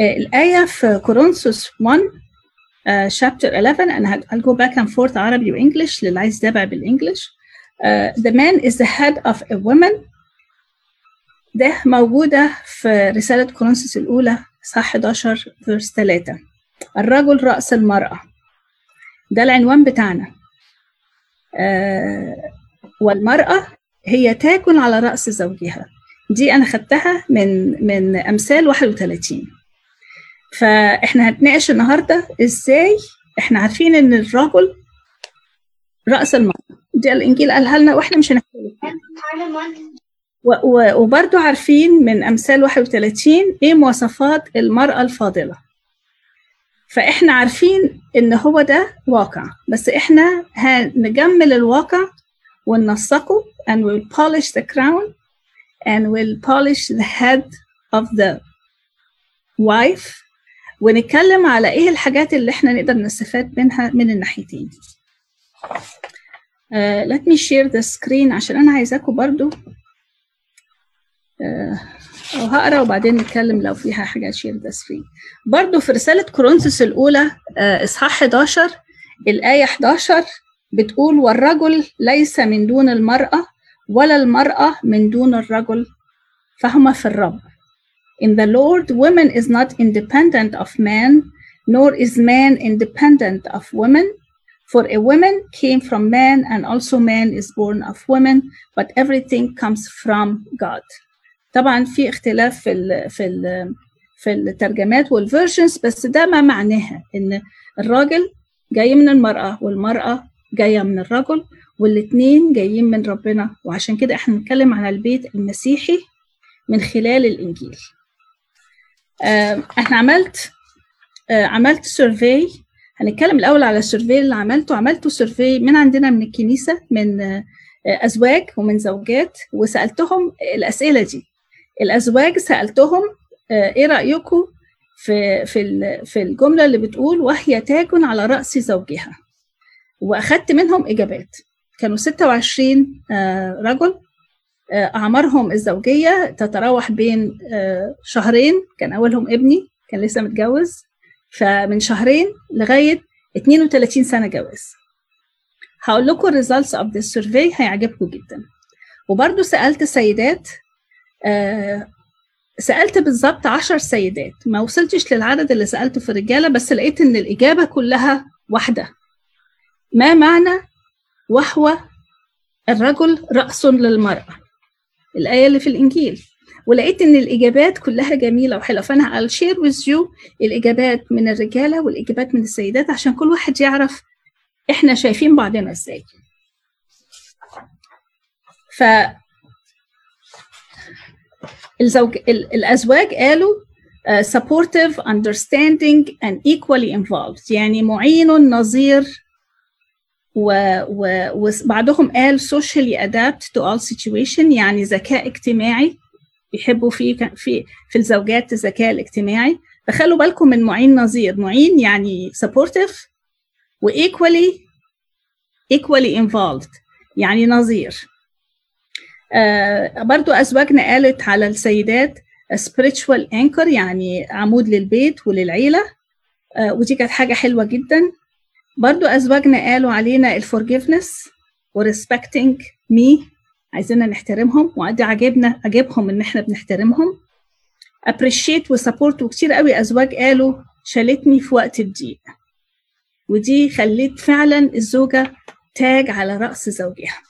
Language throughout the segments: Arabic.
الآية في كورنثوس 1 uh, chapter 11 أنا I'll go back and forth عربي وإنجلش للي عايز يتابع بالإنجلش uh, the man is the head of a woman. ده موجودة في رسالة كورنثوس الأولى صح 11 verse 3 الرجل رأس المرأة. ده العنوان بتاعنا. uh, والمرأة هي تاكل على رأس زوجها. دي أنا خدتها من من أمثال 31 فإحنا هنتناقش النهاردة إزاي إحنا عارفين إن الرجل رأس المرأة. دي الإنجيل قالها لنا وإحنا مش هنختلف وبرضو عارفين من أمثال 31 إيه مواصفات المرأة الفاضلة. فإحنا عارفين إن هو ده واقع. بس إحنا هنجمل الواقع وننسقه and we'll polish the crown and we'll polish the head of the wife ونتكلم على إيه الحاجات اللي إحنا نقدر نستفاد منها من الناحيتين. uh, let me share the screen عشان أنا عايزاكم برضو. uh, أو هقرأ وبعدين نتكلم لو فيها حاجة share the screen. برضو في رسالة كورنثوس الأولى uh, إصحاح 11 الآية 11 بتقول والرجل ليس من دون المرأة ولا المرأة من دون الرجل فهما في الرب. In the Lord, woman is not independent of man, nor is man independent of woman. For a woman came from man, and also man is born of woman, but everything comes from God. طبعا في اختلاف في ال في ال في الترجمات والفيرجنز بس ده ما معناها إن الراجل جاي من المرأة والمرأة جاية من الرجل والاتنين جايين من ربنا وعشان كده إحنا بنتكلم على البيت المسيحي من خلال الإنجيل إحنا عملت عملت survey هنتكلم الأول على ال survey اللي عملته. عملته survey من عندنا من الكنيسة من أزواج ومن زوجات وسألتهم الأسئلة دي. الأزواج سألتهم إيه رأيكم في في في الجملة اللي بتقول وهي تاج على رأس زوجها وأخدت منهم إجابات. كانوا 26 رجل أعمارهم الزوجية تتراوح بين شهرين كان أولهم ابني كان لسه متجوز فمن شهرين لغاية 32 سنة جواز. هقول لكم ال results of the survey هيعجبكم جدا. وبرضو سألت سيدات سألت بالظبط 10 سيدات. ما وصلتش للعدد اللي سألته في الرجالة بس لقيت إن الإجابة كلها واحدة. ما معنى وهو الرجل رأس للمرأة؟ الآية اللي في الإنجيل. ولقيت إن الإجابات كلها جميلة وحلوة. فأنا I'll share with you الإجابات من الرجالة والإجابات من السيدات عشان كل واحد يعرف إحنا شايفين بعضنا إزاي. ف الزوج الأزواج قالوا uh, supportive, understanding and equally involved. يعني معين نظير. وبعضهم قال socially adapt to all situation يعني ذكاء اجتماعي. بيحبوا في في في الزوجات الذكاء الاجتماعي. فخلوا بالكم من معين نظير. معين يعني supportive و equally equally involved يعني نظير. آه برضو أزواجنا قالت على السيدات spiritual anchor يعني عمود للبيت وللعيلة. آه ودي كانت حاجة حلوة جدا. برضو أزواجنا قالوا علينا ال forgiveness و respecting me عايزيننا نحترمهم وقد عجبنا عجبهم إن إحنا بنحترمهم. Appreciate وسبورت وكتير قوي أزواج قالوا شالتني في وقت الضيق. ودي خليت فعلا الزوجة تاج على رأس زوجها.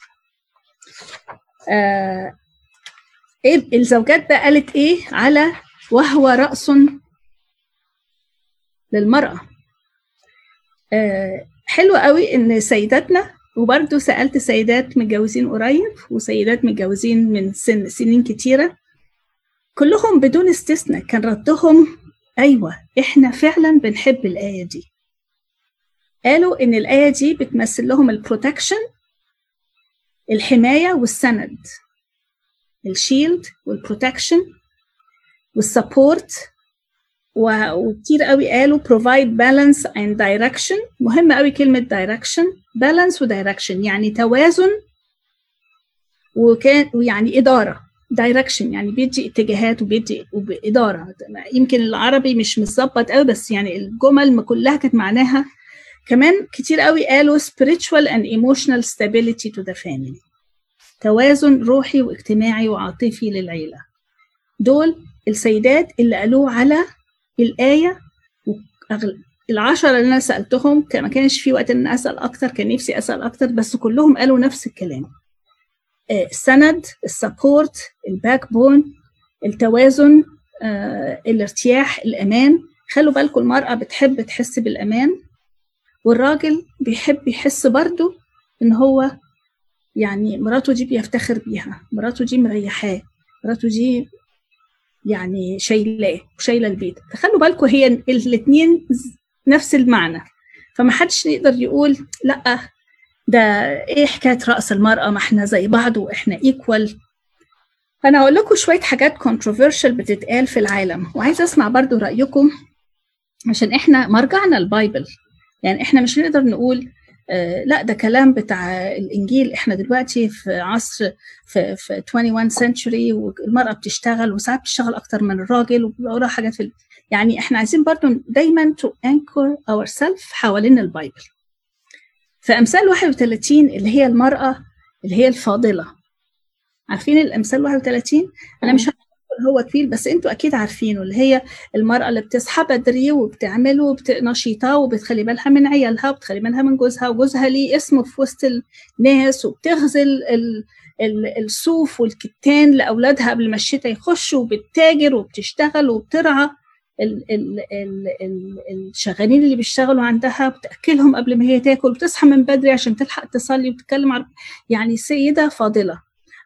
آه إيه الزوجات بقى قالت إيه على وهو رأس للمرأة. آه حلو قوي إن سيداتنا وبرضه سألت سيدات متجوزين قريب وسيدات متجوزين من سن سنين كتيرة. كلهم بدون استثناء كان ردهم أيوة إحنا فعلا بنحب الآية دي. قالوا إن الآية دي بتمثل لهم ال protection الحماية والسند ال shield وال protection وال support وكتير قوي قالوا provide balance and direction. مهم قوي كلمة direction. balance و direction. يعني توازن وكان ويعني إدارة. دايركشن يعني بيدي اتجاهات وبيدي وبإدارة. يمكن العربي مش متظبط قوي بس يعني الجمل كلها كانت معناها. كمان كتير قوي قالوا spiritual and emotional stability to the family. توازن روحي واجتماعي وعاطفي للعيلة. دول السيدات اللي قالوه على الآية العشرة اللي أنا سألتهم ما كانش في وقت إن أسأل أكتر كان نفسي أسأل أكتر بس كلهم قالوا نفس الكلام. السند ال support ال backbone التوازن الارتياح الأمان. خلوا بالكم المرأة بتحب تحس بالأمان والراجل بيحب يحس برضه إن هو يعني مراته دي بيفتخر بيها مراته دي مريحاه مراته دي يعني شايلاه وشايلة البيت. فخلوا بالكم هي الاثنين نفس المعنى. فما حدش يقدر يقول لأ ده إيه حكاية رأس المرأة؟ ما إحنا زي بعض وإحنا equal فانا هقول لكم شوية حاجات controversial بتتقال في العالم. وعايزة أسمع برضو رأيكم عشان إحنا مرجعنا ال Bible. يعني إحنا مش هنقدر نقول لا ده كلام بتاع الإنجيل. إحنا دلوقتي في عصر في في 21 century والمرأة بتشتغل وساعات بتشتغل أكتر من الراجل وبيقراها حاجات في يعني إحنا عايزين برضو دايما to anchor ourselves حوالين ال Bible. في أمثال 31 اللي هي المرأة اللي هي الفاضلة. عارفين الأمثال 31 أنا مش هو طويل بس أنتوا أكيد عارفينه اللي هي المرأة اللي بتصحى بدري وبتعمل نشيطه وبتخلي بالها من عيالها وبتخلي بالها من جوزها وجوزها ليه اسمه في وسط الناس وبتغزل ال ال الصوف والكتان لأولادها قبل ما الشتاء يخش وبتتاجر وبتشتغل وبترعى ال ال ال ال الشغالين اللي بيشتغلوا عندها بتأكلهم قبل ما هي تاكل وبتصحى من بدري عشان تلحق تصلي وتتكلم عن يعني سيدة فاضلة.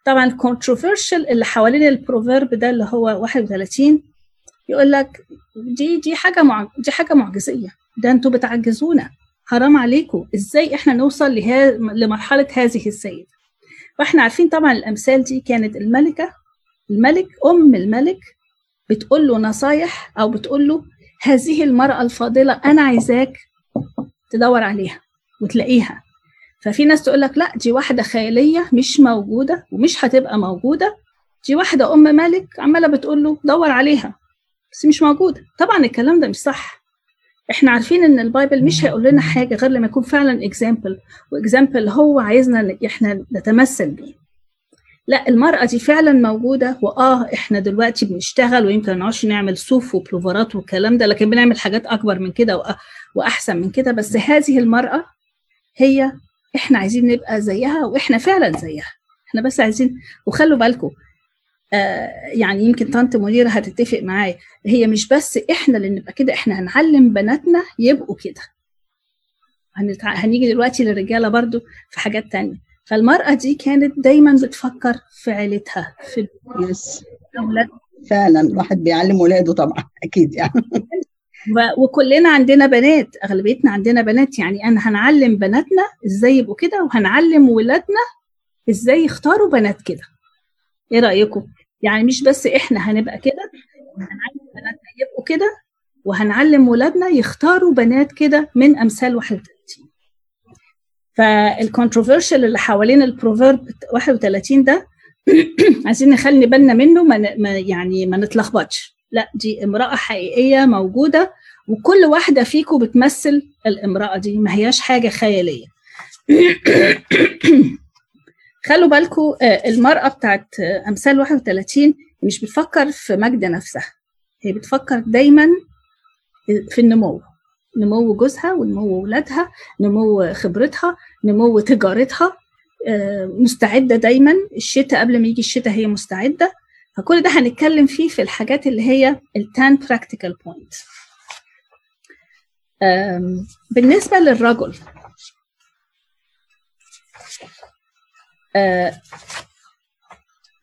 طبعا ال controversial اللي حوالين ال proverb ده اللي هو 31 يقول لك دي دي حاجة مع دي حاجة معجزية. ده أنتوا بتعجزونا. حرام عليكم. إزاي إحنا نوصل له... لمرحلة هذه السيده وإحنا عارفين طبعا الأمثال دي كانت الملكة الملك أم الملك بتقول له نصايح أو بتقول له هذه المرأة الفاضلة أنا عايزاك تدور عليها وتلاقيها. ففي ناس تقول لك لا دي واحدة خيالية مش موجودة ومش هتبقى موجودة. دي واحدة أم ملك عمالة بتقول له دور عليها بس مش موجودة. طبعا الكلام ده مش صح. إحنا عارفين إن ال Bible مش هيقول لنا حاجة غير لما يكون فعلا example و example هو عايزنا إحنا نتمثل بيه. لا المرأة دي فعلا موجودة وآه إحنا دلوقتي بنشتغل ويمكن نعرفش نعمل صوف وبلوفرات والكلام ده لكن بنعمل حاجات أكبر من كده وأحسن من كده. بس هذه المرأة هي إحنا عايزين نبقى زيها وإحنا فعلا زيها. إحنا بس عايزين وخلوا بالكم آه يعني يمكن طنط منيرة هتتفق معايا هي مش بس إحنا اللي نبقى كده إحنا هنعلم بناتنا يبقوا كده. هنتع... هنيجي دلوقتي للرجالة برضو في حاجات تانية. فالمرأة دي كانت دايما بتفكر في عيلتها في يس فعلا الواحد بيعلم ولاده طبعا أكيد يعني. وكلنا عندنا بنات أغلبيتنا عندنا بنات. يعني أنا هنعلم بناتنا إزاي يبقوا كده وهنعلم ولادنا إزاي يختاروا بنات كده. إيه رأيكم؟ يعني مش بس إحنا هنبقى كده هنعلم بناتنا يبقوا كده وهنعلم ولادنا يختاروا بنات كده من أمثال 31 فال controversial اللي حوالين ال Proverb 31 ده عايزين نخلي بالنا منه ما يعني ما نتلخبطش. لا دي امرأة حقيقية موجودة وكل واحدة فيكم بتمثل الامرأة دي ما هياش حاجة خيالية. خلوا بالكم المرأة بتاعت أمثال 31 مش بتفكر في مجد نفسها هي بتفكر دايما في النمو نمو جوزها ونمو ولادها نمو خبرتها نمو تجارتها. مستعدة دايما الشتاء قبل ما يجي الشتاء هي مستعدة. فكل ده هنتكلم فيه في الحاجات اللي هي ال ten practical point بالنسبة للرجل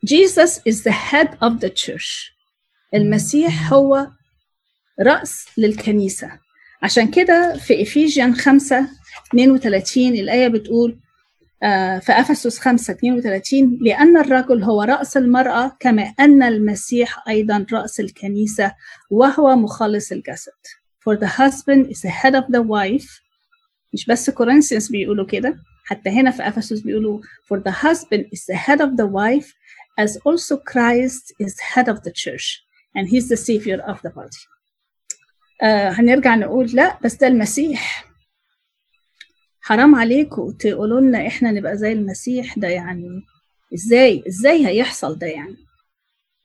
Jesus is the head of the church. المسيح هو رأس للكنيسة. عشان كده في إفيجيان 5 32 الآية بتقول في أفسس 5 32 لأن الرجل هو رأس المرأة كما أن المسيح أيضا رأس الكنيسة وهو مخلص الجسد. For the husband is the head of the wife. مش بس كورنثيانس بيقولوا كده حتى هنا في أفسس بيقولوا for the husband is the head of the wife as also Christ is head of the church and he's the savior of the body. آه هنرجع نقول لا بس ده المسيح. حرام عليكم تقولوا لنا إحنا نبقى زي المسيح ده يعني. إزاي؟ إزاي هيحصل ده يعني؟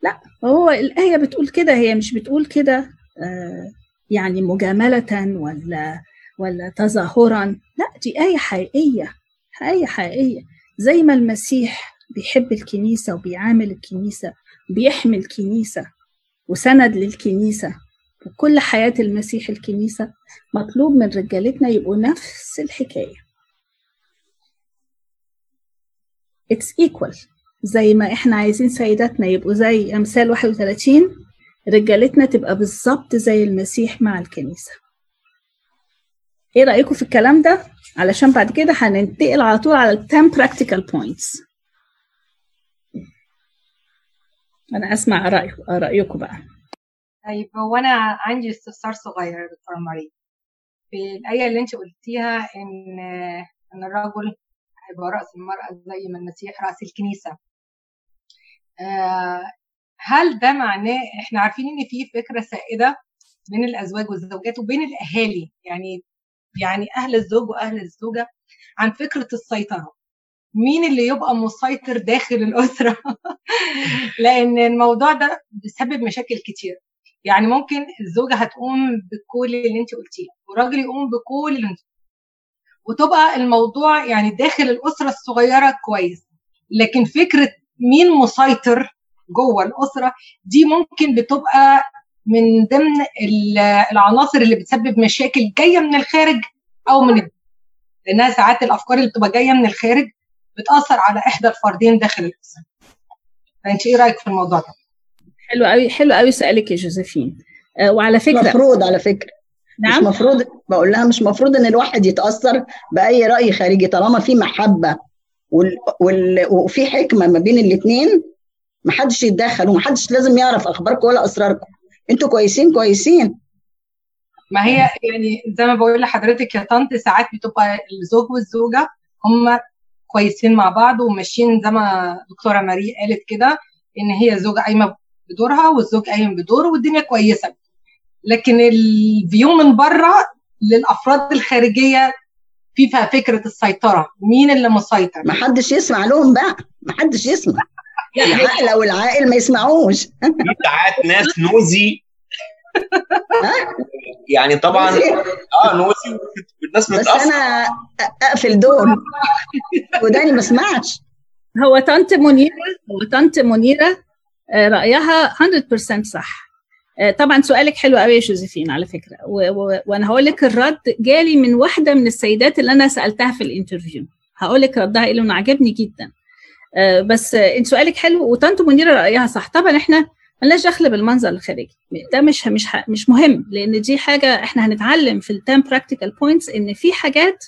لا هو الآية بتقول كده هي مش بتقول كده آه يعني مجاملة ولا ولا تظاهرا. لا دي آية حقيقية آية حقيقية. زي ما المسيح بيحب الكنيسة وبيعامل الكنيسة بيحمي الكنيسة وسند للكنيسة وكل حياة المسيح الكنيسة مطلوب من رجالتنا يبقوا نفس الحكاية. It's equal. زي ما إحنا عايزين سيداتنا يبقوا زي أمثال 31 رجالتنا تبقى بالظبط زي المسيح مع الكنيسة. إيه رأيكم في الكلام ده؟ علشان بعد كده هننتقل على طول على ال 10 practical points. أنا أسمع رأيكم رأيكم بقى. طيب هو أنا عندي استفسار صغير دكتورة مريم في الايه اللي انت قلتيها إن إن الرجل هيبقى رأس المرأة زي ما المسيح رأس الكنيسة. آه هل ده معناه إحنا عارفين إن في فكرة سائدة بين الأزواج والزوجات وبين الأهالي يعني يعني أهل الزوج وأهل الزوجة عن فكرة السيطرة. مين اللي يبقى مسيطر داخل الأسرة؟ لأن الموضوع ده بيسبب مشاكل كتير. يعني ممكن الزوجة هتقوم بكل اللي انت قلتيه والراجل يقوم بكل اللي انت وتبقى الموضوع يعني داخل الأسرة الصغيرة كويس. لكن فكرة مين مسيطر جوه الأسرة دي ممكن بتبقى من ضمن العناصر اللي بتسبب مشاكل جاية من الخارج أو من لأنها ساعات الأفكار اللي بتبقى جاية من الخارج بتأثر على إحدى الفردين داخل الأسرة. فانت إيه رأيك في الموضوع ده؟ حلو قوي حلو قوي سؤالك يا جوزيفين. آه وعلى فكره مفروض على فكرة. نعم؟ مش مفروض بقول لها مش مفروض إن الواحد يتأثر بأي رأي خارجي طالما في محبة وال... وال... وفي حكمة ما بين الاثنين محدش يتدخل ومحدش لازم يعرف أخباركم ولا أسراركم. أنتوا كويسين كويسين. ما هي يعني زي ما بقول لحضرتك يا طنط ساعات بتبقى الزوج والزوجة هم كويسين مع بعض وماشيين زي ما دكتورة ماري قالت كده إن هي زوجة قايمة بدورها والزوج قايم بدوره والدنيا كويسة. لكن الفيو من بره للأفراد الخارجية في فيها فكرة السيطرة. مين اللي مسيطر؟ محدش يسمع لهم بقى. محدش يسمع. العاقل أو العاقل ما يسمعوش. في ساعات ناس نوزي. يعني طبعا آه نوزي والناس بس أنا أقفل دول وداني ما اسمعش هو طنط منيرة؟ هو طنط منيرة؟ رأيها 100% صح. آه، طبعا سؤالك حلو قوي يا جوزيفين على فكرة. وأنا هقول لك الرد جالي من واحدة من السيدات اللي أنا سألتها في الانترفيو. هقول لك ردها إيه لأنه عجبني جدا. آه، بس آه، انت سؤالك حلو وطنط منيره رأيها صح. طبعا إحنا ملناش دخل بالمنظر الخارجي. ده مش مش مش مهم لأن دي حاجة إحنا هنتعلم في ال 10 practical points إن في حاجات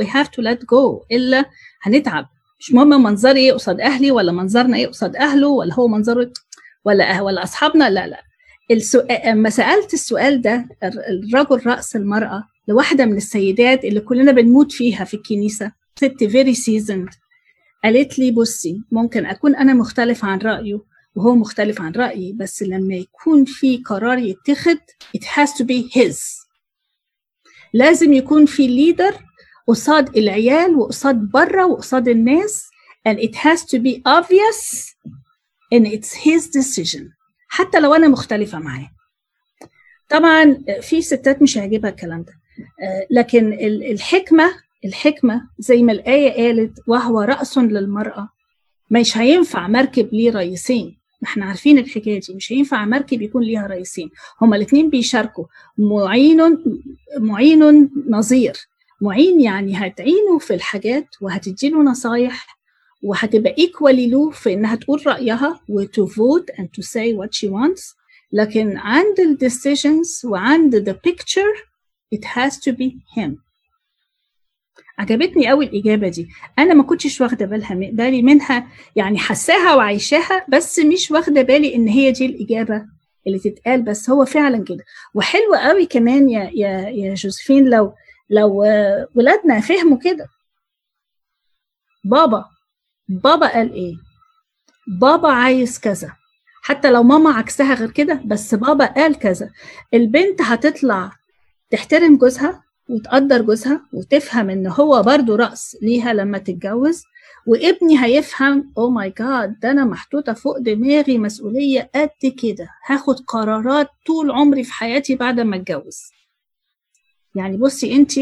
we have to let go إلا هنتعب. مش مهم منظري إيه قصاد أهلي ولا منظرنا إيه قصاد أهله ولا هو منظره ولا أه ولا أصحابنا لا لا. السؤال أما سألت السؤال ده الر- الرجل رأس المرأة لواحدة من السيدات اللي كلنا بنموت فيها في الكنيسة ست very seasoned قالت لي بصي ممكن أكون أنا مختلف عن رأيه وهو مختلف عن رأيي بس لما يكون في قرار يتخذ it has to be his. لازم يكون في leader قصاد العيال وقصاد بره وقصاد الناس. And it has to be obvious and it's his decision. حتى لو أنا مختلفة معاه. طبعا في ستات مش هيعجبها الكلام ده. آه، لكن ال- الحكمة الحكمة زي ما الآية قالت وهو رأس للمرأة. مش هينفع مركب ليه رئيسين. ما إحنا عارفين الحكاية دي. مش هينفع مركب يكون ليها رئيسين. هما الاثنين بيشاركوا. معين معين نظير. معين يعني هتعينه في الحاجات وهتديله نصايح وهتبقى equally له في إنها تقول رأيها و to vote and to say what she wants. لكن عند ال decisions وعند the picture it has to be him. عجبتني قوي الإجابة دي. أنا ما كنتش واخدة بالها بالي منها يعني حساها وعايشاها بس مش واخدة بالي إن هي دي الإجابة اللي تتقال بس هو فعلا كده. وحلو قوي كمان يا يا يا جوزفين لو لو ولادنا فهموا كده. بابا بابا قال إيه؟ بابا عايز كذا. حتى لو ماما عكسها غير كده بس بابا قال كذا. البنت هتطلع تحترم جوزها وتقدر جوزها وتفهم إن هو برضو رأس ليها لما تتجوز وابني هيفهم أو ماي جاد ده أنا محطوطة فوق دماغي مسؤولية قد كده. هاخد قرارات طول عمري في حياتي بعد ما أتجوز. يعني بصي انت.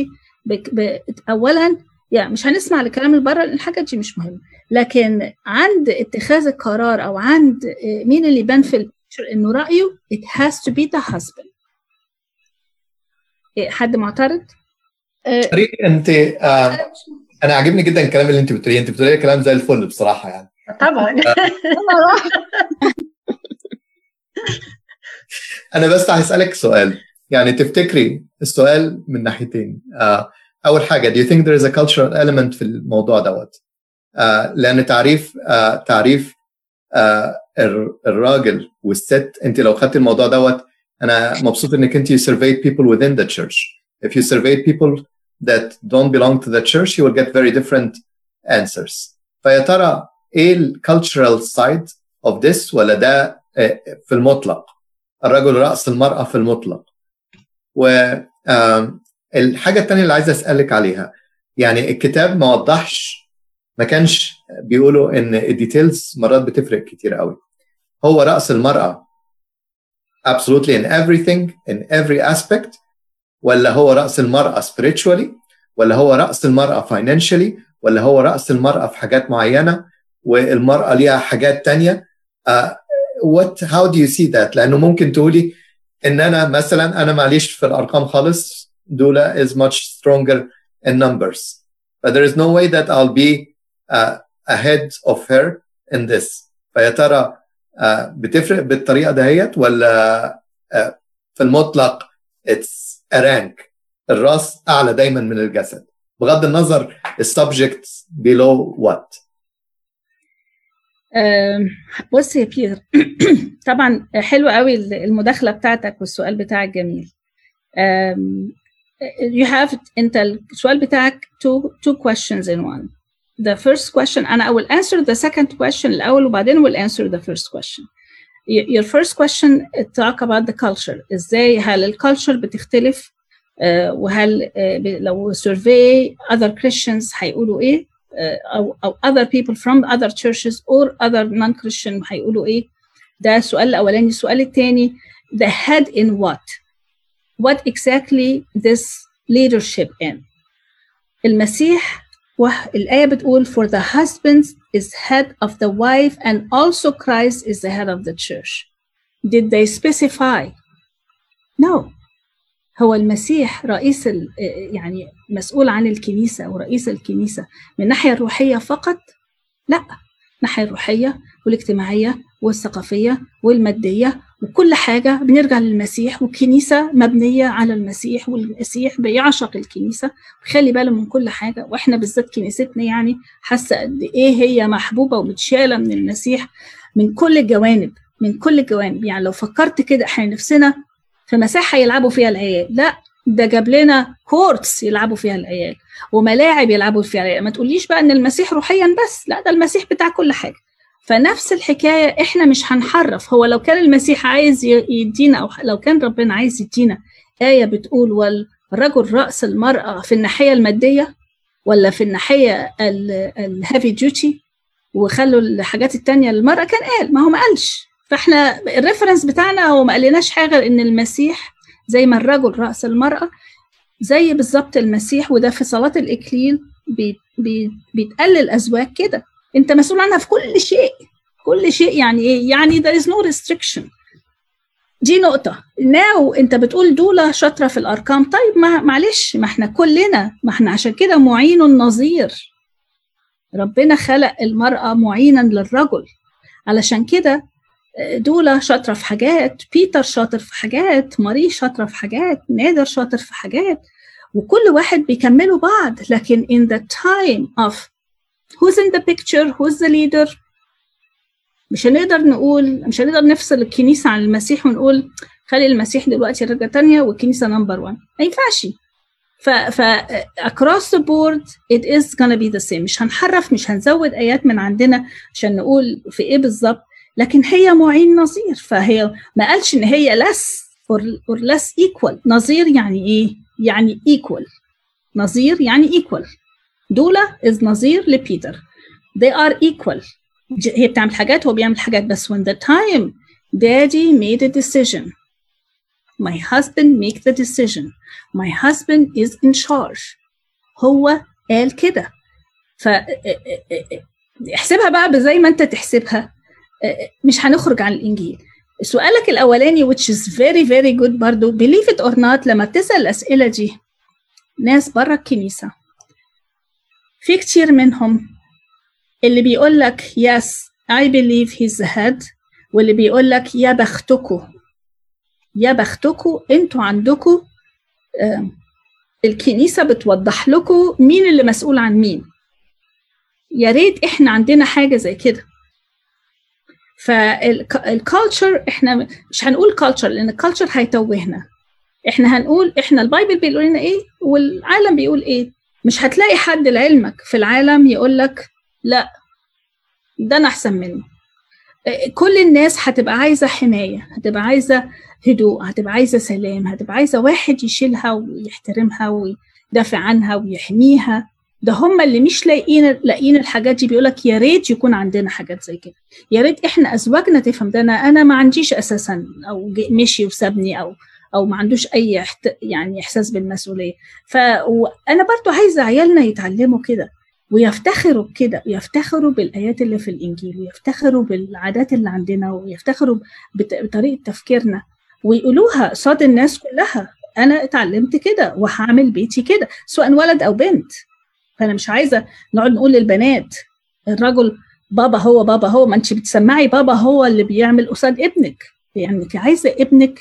اولا يعني مش هنسمع لكلام البره لأن الحاجات دي مش مهمة. لكن عند اتخاذ القرار أو عند مين اللي يبان في البيكتشر إنه رأيه it has to be the husband. حد معترض؟ ريك أنت آه أنا عاجبني جدا الكلام اللي أنت بتقوليه. أنت بتقولي كلام زي الفل بصراحة يعني. طبعا. أنا بس هسألك سؤال. يعني تفتكري السؤال من ناحيتين آه اول حاجة do you think there is a cultural element في الموضوع دوت آه لأن تعريف آه تعريف آه الراجل والست انت لو خدت الموضوع دوت أنا مبسوط انك انت you surveyed people within the church if you surveyed people that don't belong to the church you will get very different answers فيا ترى إيه ال cultural side of this ولا ده في المطلق الرجل رأس المرأة في المطلق والحاجة الثانية اللي عايز أسألك عليها يعني الكتاب ما وضحش ما كانش بيقولوا إن الديتيلز مرات بتفرق كتير قوي. هو رأس المرأة absolutely in everything in every aspect ولا هو رأس المرأة spiritually ولا هو رأس المرأة financially ولا هو رأس المرأة في حاجات معينة والمرأة ليها حاجات تانية؟ uh, what how do you see that لأنه ممكن تقولي إن أنا مثلا أنا معليش في الأرقام خالص دولا is much stronger in numbers. But there is no way that I'll be uh, ahead of her in this. فيا ترى uh, بتفرق بالطريقة دهيت ولا uh, في المطلق it's a rank. الرأس أعلى دايما من الجسد. بغض النظر السبجكت below what. بص يا بيتر طبعا حلو قوي المداخله بتاعتك والسؤال بتاعك جميل you have انت السؤال بتاعك two two questions in one the first question and I will answer the second question الأول وبعدين will answer the first question your first question talk about the culture إزاي هل الكالتشر بتختلف وهل لو survey other Christians هيقولوا إيه او او other people from other churches or other non-Christian هيقولوا ايه ده السؤال الاولاني السؤال الثاني the head in what what exactly this leadership in المسيح الآية بتقول for the husband is head of the wife and also Christ is the head of the church did they specify no هو المسيح رئيس يعني مسؤول عن الكنيسة ورئيس الكنيسة من الناحية الروحية فقط؟ لا. الناحية الروحية والاجتماعية والثقافية والمادية وكل حاجة. بنرجع للمسيح والكنيسة مبنية على المسيح والمسيح بيعشق الكنيسة. وخلي باله من كل حاجة. وإحنا بالذات كنيستنا يعني حاسة قد إيه هي محبوبة ومتشالة من المسيح من كل الجوانب من كل الجوانب. يعني لو فكرت كده إحنا نفسنا في مساحة يلعبوا فيها العيال لا ده جاب لنا courts يلعبوا فيها العيال وملاعب يلعبوا فيها العيال ما تقوليش بقى إن المسيح روحيا بس لا ده المسيح بتاع كل حاجة. فنفس الحكاية إحنا مش هنحرف. هو لو كان المسيح عايز يدينا أو لو كان ربنا عايز يدينا آية بتقول والرجل رأس المرأة في الناحية المادية ولا في الناحية ال heavy duty وخلوا الحاجات التانية للمرأة؟ كان قال ما هو ما قالش. فاحنا ال reference بتاعنا هو ما قالناش حاجة غير إن المسيح زي ما الرجل رأس المرأة زي بالظبط المسيح وده في صلاة الإكليل بي بي بيتقال للازواج كده. أنت مسؤول عنها في كل شيء كل شيء يعني إيه؟ يعني there is no restriction. دي نقطة. now أنت بتقول دولة شاطرة في الأرقام. طيب ما معلش ما إحنا كلنا ما إحنا عشان كده معين النظير. ربنا خلق المرأة معينا للرجل. علشان كده دولة شاطرة في حاجات بيتر شاطر في حاجات ماري شاطرة في حاجات نادر شاطر في حاجات وكل واحد بيكملوا بعض. لكن in the time of who's in the picture who's the leader مش هنقدر نقول مش هنقدر نفصل الكنيسة عن المسيح ونقول خلي المسيح دلوقتي درجة تانية والكنيسة number 1 ما ينفعش. ف ف across the board it is gonna be the same. مش هنحرف مش هنزود آيات من عندنا عشان نقول في إيه بالظبط. لكن هي معين نظير فهي ما قالش إن هي less or, or less equal. نظير يعني إيه؟ يعني equal. نظير يعني equal. دولا is نظير لبيتر. they are equal. هي بتعمل حاجات هو بيعمل حاجات بس when the time daddy made a decision. my husband make the decision. my husband is in charge. هو قال كده. ف إحسبها بقى زي ما أنت تحسبها. مش هنخرج عن الإنجيل. سؤالك الأولاني which is very very good برضو. Believe it or not لما بتسأل الاسئله دي ناس بره الكنيسة في كتير منهم اللي بيقول لك yes I believe he's the head واللي بيقول لك يا بختكوا يا بختكوا أنتوا عندكوا آه الكنيسة بتوضح لكم مين اللي مسؤول عن مين. يا ريت إحنا عندنا حاجة زي كده. فال culture إحنا مش هنقول culture لأن ال culture هيتوهنا إحنا هنقول إحنا ال Bible بيقول لنا إيه والعالم بيقول إيه. مش هتلاقي حد لعلمك في العالم يقول لك لا ده أنا أحسن منه. كل الناس هتبقى عايزة حماية هتبقى عايزة هدوء هتبقى عايزة سلام هتبقى عايزة واحد يشيلها ويحترمها ويدافع عنها ويحميها. ده هم اللي مش لاقيين لاقيين الحاجات دي. بيقول لك يا ريت يكون عندنا حاجات زي كده. يا ريت إحنا أزواجنا تفهم ده. أنا أنا ما عنديش أساسا أو مشي وسابني أو أو ما عندوش أي احت... يعني إحساس بالمسؤولية. فانا برضو عايزة عيالنا يتعلموا كده ويفتخروا بكده ويفتخروا بالآيات اللي في الإنجيل ويفتخروا بالعادات اللي عندنا ويفتخروا بت... بطريقة تفكيرنا ويقولوها قصاد الناس كلها. أنا اتعلمت كده وهعمل بيتي كده سواء ولد أو بنت. فأنا مش عايزة نقعد نقول للبنات الرجل بابا هو بابا هو ما انت بتسمعي بابا هو اللي بيعمل قصاد ابنك يعني عايزة ابنك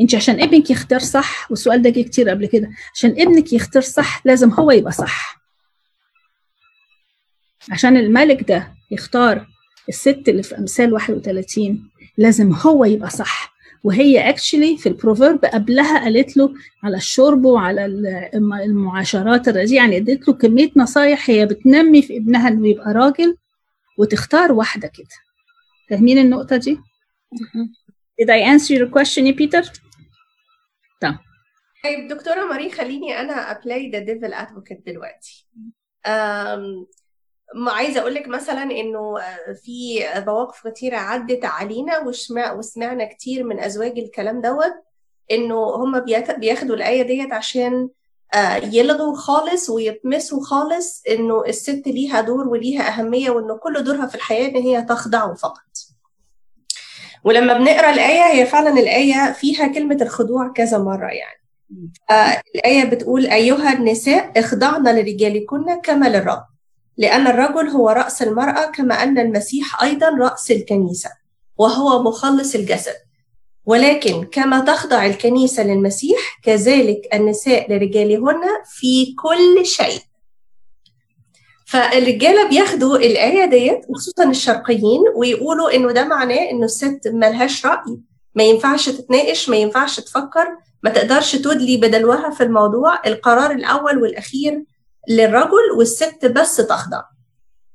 انت عشان ابنك يختار صح والسؤال ده جه كتير قبل كده عشان ابنك يختار صح لازم هو يبقى صح. عشان الملك ده يختار الست اللي في أمثال 31 لازم هو يبقى صح. وهي actually في ال Proverb قبلها قالت له على الشرب وعلى المعاشرات الرديئه يعني اديت له كمية نصايح هي بتنمي في ابنها إنه يبقى راجل وتختار واحدة كده. فاهمين النقطة دي؟ Did I answer your question يا بيتر؟ طيب طيب دكتورة ماري خليني أنا أ play the devil advocate دلوقتي. عايزة أقول لك مثلا إنه في مواقف كتيرة عدت علينا وسمع وسمعنا كتير من أزواج الكلام دوت إنه هم بياخدوا الآية ديت عشان يلغوا خالص ويطمسوا خالص إنه الست ليها دور وليها أهمية وإنه كل دورها في الحياة إن هي تخضع فقط. ولما بنقرأ الآية هي فعلا الآية فيها كلمة الخضوع كذا مرة يعني. آه الآية بتقول أيها النساء اخضعن لرجالكن كما للرب لأن الرجل هو رأس المرأة كما أن المسيح أيضا رأس الكنيسة وهو مخلص الجسد. ولكن كما تخضع الكنيسة للمسيح كذلك النساء لرجالهن في كل شيء. فالرجالة بياخدوا الآية ديت وخصوصا الشرقيين ويقولوا إنه ده معناه إنه الست ملهاش رأي. ما ينفعش تتناقش ما ينفعش تفكر ما تقدرش تدلي بدلوها في الموضوع. القرار الأول والأخير للرجل والست بس تخضع.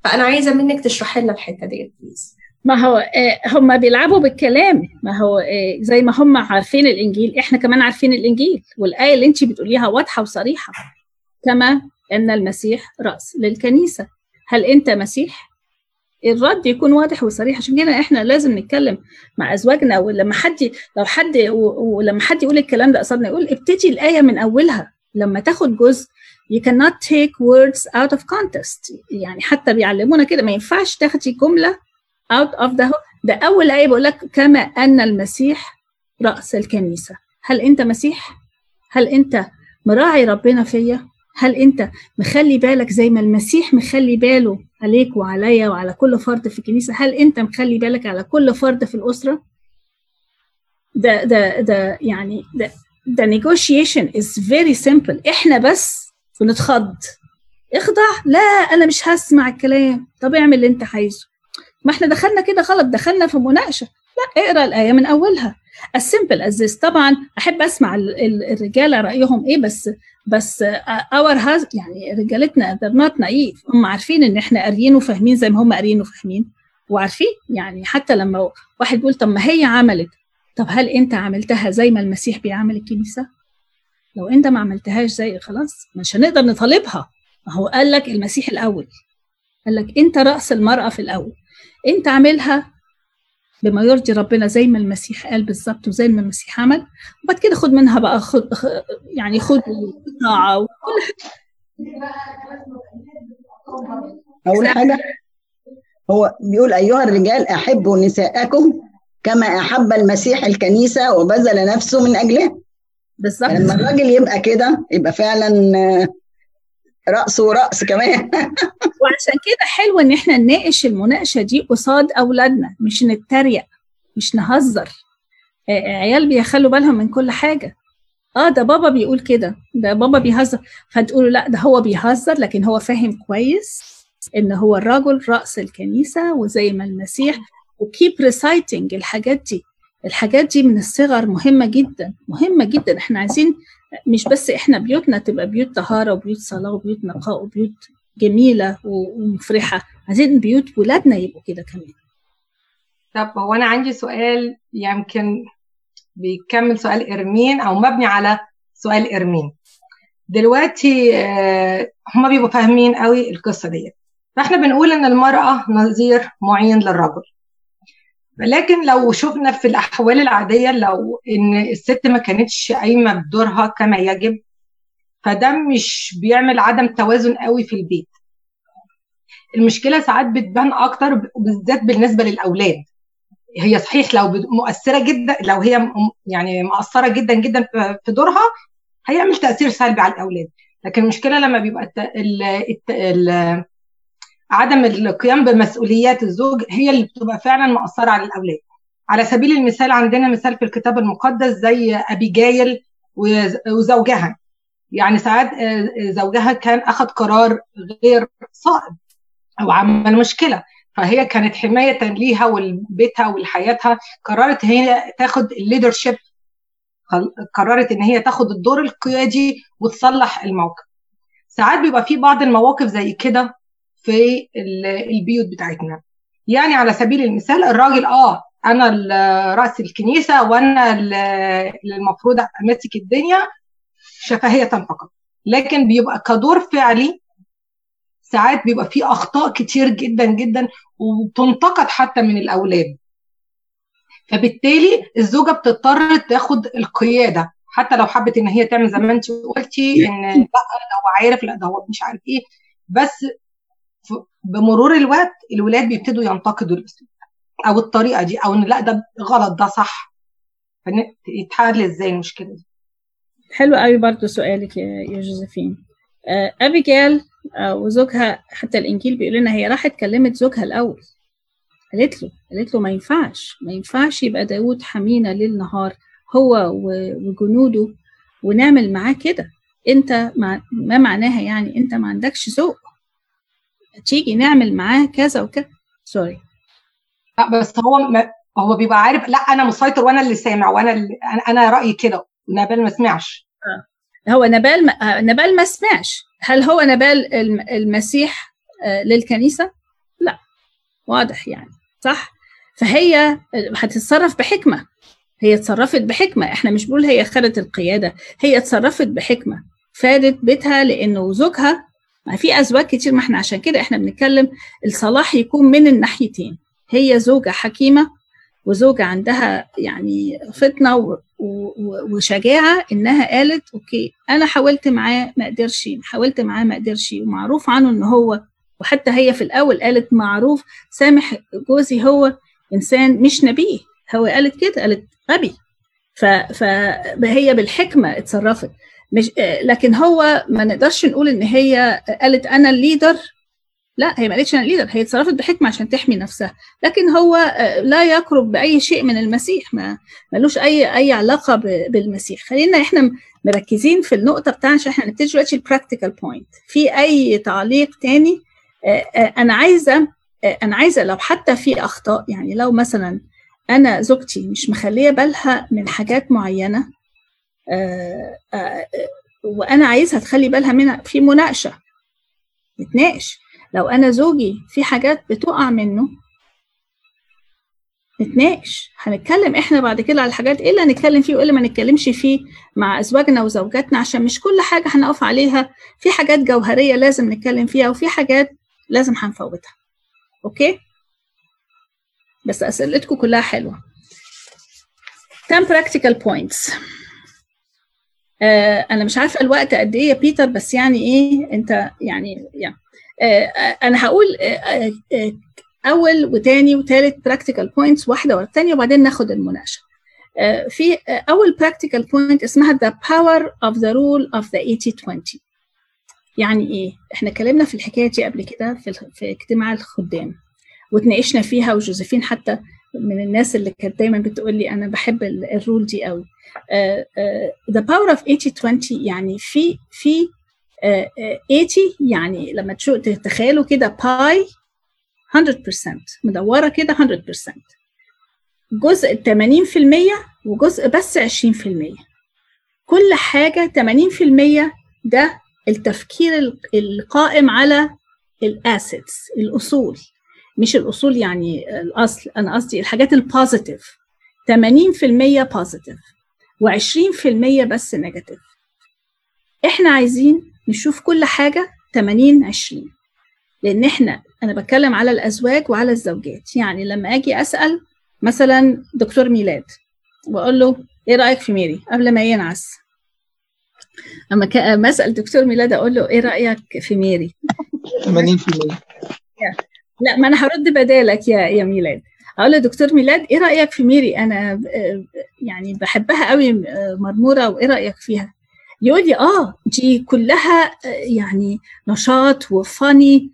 فأنا عايزة منك تشرحي لنا الحتة ديت بليز ما هو هم بيلعبوا بالكلام. ما هو زي ما هم عارفين الإنجيل إحنا كمان عارفين الإنجيل. والآية اللي أنت بتقوليها واضحة وصريحة. كما أن المسيح رأس للكنيسة. هل أنت مسيح؟ الرد يكون واضح وصريح. عشان كده إحنا لازم نتكلم مع أزواجنا. ولما حد لو حد ولما حد يقول الكلام ده قصادنا يقول ابتدي الآية من أولها. لما تاخد جزء you cannot take words out of context يعني حتى بيعلمونا كده ما ينفعش تاخدي جملة out of the ده أول آية بقول لك كما أن المسيح رأس الكنيسة هل أنت مسيح؟ هل أنت مراعي ربنا فيا؟ هل أنت مخلي بالك زي ما المسيح مخلي باله عليك وعليا وعلى كل فرد في الكنيسة هل أنت مخلي بالك على كل فرد في الأسرة؟ ده ده ده يعني ده the negotiation is very simple إحنا بس بنتخض اخضع. لا أنا مش هسمع الكلام. طب اعمل اللي أنت عايزه. ما إحنا دخلنا كده غلط دخلنا في مناقشة. لا اقرأ الآية من أولها. As this. طبعا أحب أسمع ال- ال- الرجاله رأيهم إيه بس بس اور هاز يعني رجالتنا not naive. هم عارفين إن إحنا قاريين وفاهمين زي ما هم قاريين وفاهمين. وعارفين يعني حتى لما واحد بيقول طب ما هي عملت. طب هل أنت عملتها زي ما المسيح بيعمل الكنيسة؟ لو انت ما عملتهاش زي خلاص مش هنقدر نطالبها. ما هو قال لك المسيح الأول. قال لك انت رأس المرأة في الأول. انت عاملها بما يرضي ربنا زي ما المسيح قال بالظبط وزي ما المسيح عمل. وبعد كده خد منها بقى خد يعني خد طاعه وكل أول حاجة هو بيقول أيها الرجال أحبوا نساءكم كما أحب المسيح الكنيسة وبذل نفسه من اجلها بالظبط. لما الراجل يبقى كده يبقى فعلا آه، رأس ورأس كمان. وعشان كده حلو إن إحنا نناقش المناقشة دي قصاد أولادنا مش نتريق مش نهزر. آه، عيال بيخلوا بالهم من كل حاجة. آه ده بابا بيقول كده ده بابا بيهزر. فتقولوا لا ده هو بيهزر لكن هو فاهم كويس إن هو الرجل راس الكنيسة وزي ما المسيح وكيب ريسايتنج الحاجات دي. الحاجات دي من الصغر مهمة جدا مهمة جدا. إحنا عايزين مش بس إحنا بيوتنا تبقى بيوت طهارة وبيوت صلاة وبيوت نقاء وبيوت جميلة و- ومفرحة عايزين بيوت ولادنا يبقوا كده كمان. طب هو أنا عندي سؤال يمكن بيكمل سؤال إرمين أو مبني على سؤال إرمين. دلوقتي آه، هما بيبقوا فاهمين قوي القصة ديت. فإحنا بنقول إن المرأة نظير معين للرجل. لكن لو شفنا في الأحوال العادية لو إن الست ما كانتش قايمة بدورها كما يجب فده مش بيعمل عدم توازن قوي في البيت المشكلة ساعات بتبان أكتر بالذات بالنسبة للأولاد هي صحيح لو مؤثرة جدا لو هي يعني مؤثره جدا جدا في- دورها هيعمل تأثير سلبي على الأولاد لكن المشكلة لما بيبقى. عدم القيام بمسؤوليات الزوج هي اللي بتبقى فعلا مؤثره على الأولاد. على سبيل المثال عندنا مثال في الكتاب المقدس زي أبيجايل وز- وزوجها. يعني ساعات آه، زوجها كان أخذ قرار غير صائب أو عمل مشكلة. فهي كانت حماية ليها ولبيتها ولحياتها. قررت هي تاخد الليدرشيب قررت إن هي تاخد الدور القيادي وتصلح الموقف. ساعات بيبقى في بعض المواقف زي كده. في ال- البيوت بتاعتنا. يعني على سبيل المثال الراجل آه أنا رأس الكنيسة وأنا ال- اللي المفروض امسك الدنيا شفهية فقط. لكن بيبقى كدور فعلي ساعات بيبقى فيه أخطاء كتير جدا جدا وتنتقد حتى من الأولاد. فبالتالي الزوجة بتضطر تاخد القيادة. حتى لو حبت إن هي تعمل زي ما انت قلتي إن لأ ده هو عارف لأ ده هو مش عارف إيه. بس بمرور الوقت الولاد بيبتدوا ينتقدوا الأسلوب أو الطريقة دي أو إن لأ ده غلط ده صح. يتحل إزاي المشكلة دي؟ حلو قوي برضو سؤالك يا جوزيفين آه، أبيجيل آه، وزوجها حتى الإنجيل بيقول لنا هي راحت كلمت زوجها الأول. قالت له قالت له ما ينفعش ما ينفعش يبقى داود حمينا ليل نهار هو وجنوده ونعمل معاه كده. أنت مع ما معناها يعني أنت ما عندكش ذوق. تيجي نعمل معاه كذا وكذا. سوري لا بس هو ما هو بيبقى عارف لا أنا مسيطر وأنا اللي سامع وأنا اللي أنا رأيي كده. ونبال ما سمعش. هو نبال ما آه، نبال ما سمعش. هل هو نبال الم- المسيح آه، للكنيسة؟ لا. واضح يعني. صح؟ فهي هتتصرف بحكمة. هي اتصرفت بحكمة. إحنا مش بنقول هي خدت القيادة. هي اتصرفت بحكمة. فادت بيتها لأنه زوجها ما في ازواج كتير ما إحنا عشان كده إحنا بنتكلم الصلاح يكون من الناحيتين هي زوجة حكيمة وزوجة عندها يعني فطنة و- و- وشجاعة إنها قالت أوكي أنا حاولت معاه ما قدرش حاولت معاه ما قدرش ومعروف عنه إن هو وحتى هي في الأول قالت معروف سامح جوزي هو إنسان مش نبيه هو قالت كده قالت غبي. فهي بالحكمة اتصرفت. مش لكن هو ما نقدرش نقول إن هي قالت أنا ال leader. لا هي ما قالتش أنا leader هي اتصرفت بحكمة عشان تحمي نفسها. لكن هو آه، لا يقرب بأي شيء من المسيح ما ملوش أي أي علاقة بالمسيح. خلينا إحنا مركزين في النقطة بتاعنا عشان إحنا نبتدي دلوقتي ال practical point في أي تعليق تاني؟ آه، آه، أنا عايزة آه، أنا عايزة لو حتى في أخطاء يعني لو مثلا أنا زوجتي مش مخلية بالها من حاجات معينة آه، آه، وأنا عايزها تخلي بالها منها في مناقشة. نتناقش. لو أنا زوجي في حاجات بتقع منه نتناقش. هنتكلم إحنا بعد كده على الحاجات إيه اللي هنتكلم فيه وإيه اللي ما نتكلمش فيه مع أزواجنا وزوجاتنا عشان مش كل حاجة هنقف عليها. في حاجات جوهرية لازم نتكلم فيها وفي حاجات لازم هنفوتها. أوكي؟ بس أسئلتكم كلها حلوة. 10 practical points. آه أنا مش عارفة الوقت قد إيه يا بيتر بس يعني إيه أنت يعني يعني آه أنا هقول آه آه أول وتاني وتالت practical points واحدة ورا الثانية وبعدين ناخد المناقشة. آه في آه أول practical point اسمها the power of the rule of the 80-20 يعني إيه؟ إحنا اتكلمنا في الحكاية دي قبل كده في في اجتماع الخدام وتناقشنا فيها وجوزيفين حتى من الناس اللي كانت دايما بتقول لي أنا بحب الرول دي قوي. the power of 80 20 يعني في في uh, 80 يعني لما تتخيلوا كده باي 100% مدورة كده 100% جزء 80% وجزء بس 20% كل حاجة 80% ده التفكير القائم على ال assets الأصول. مش الأصول يعني الأصل أنا قصدي الحاجات ال positive 80% positive و20% بس negative إحنا عايزين نشوف كل حاجة 80 20 لأن إحنا أنا بتكلم على الأزواج وعلى الزوجات. يعني لما أجي أسأل مثلا دكتور ميلاد وأقول له إيه رأيك في ميري؟ قبل ما ينعس. أما أسأل دكتور ميلاد أقول له إيه رأيك في ميري؟ 80% لا ما أنا هرد بدالك يا يا ميلاد. أقول دكتور ميلاد إيه رأيك في ميري؟ أنا يعني بحبها قوي مرمورة وإيه رأيك فيها؟ يقول لي آه دي كلها يعني نشاط وفاني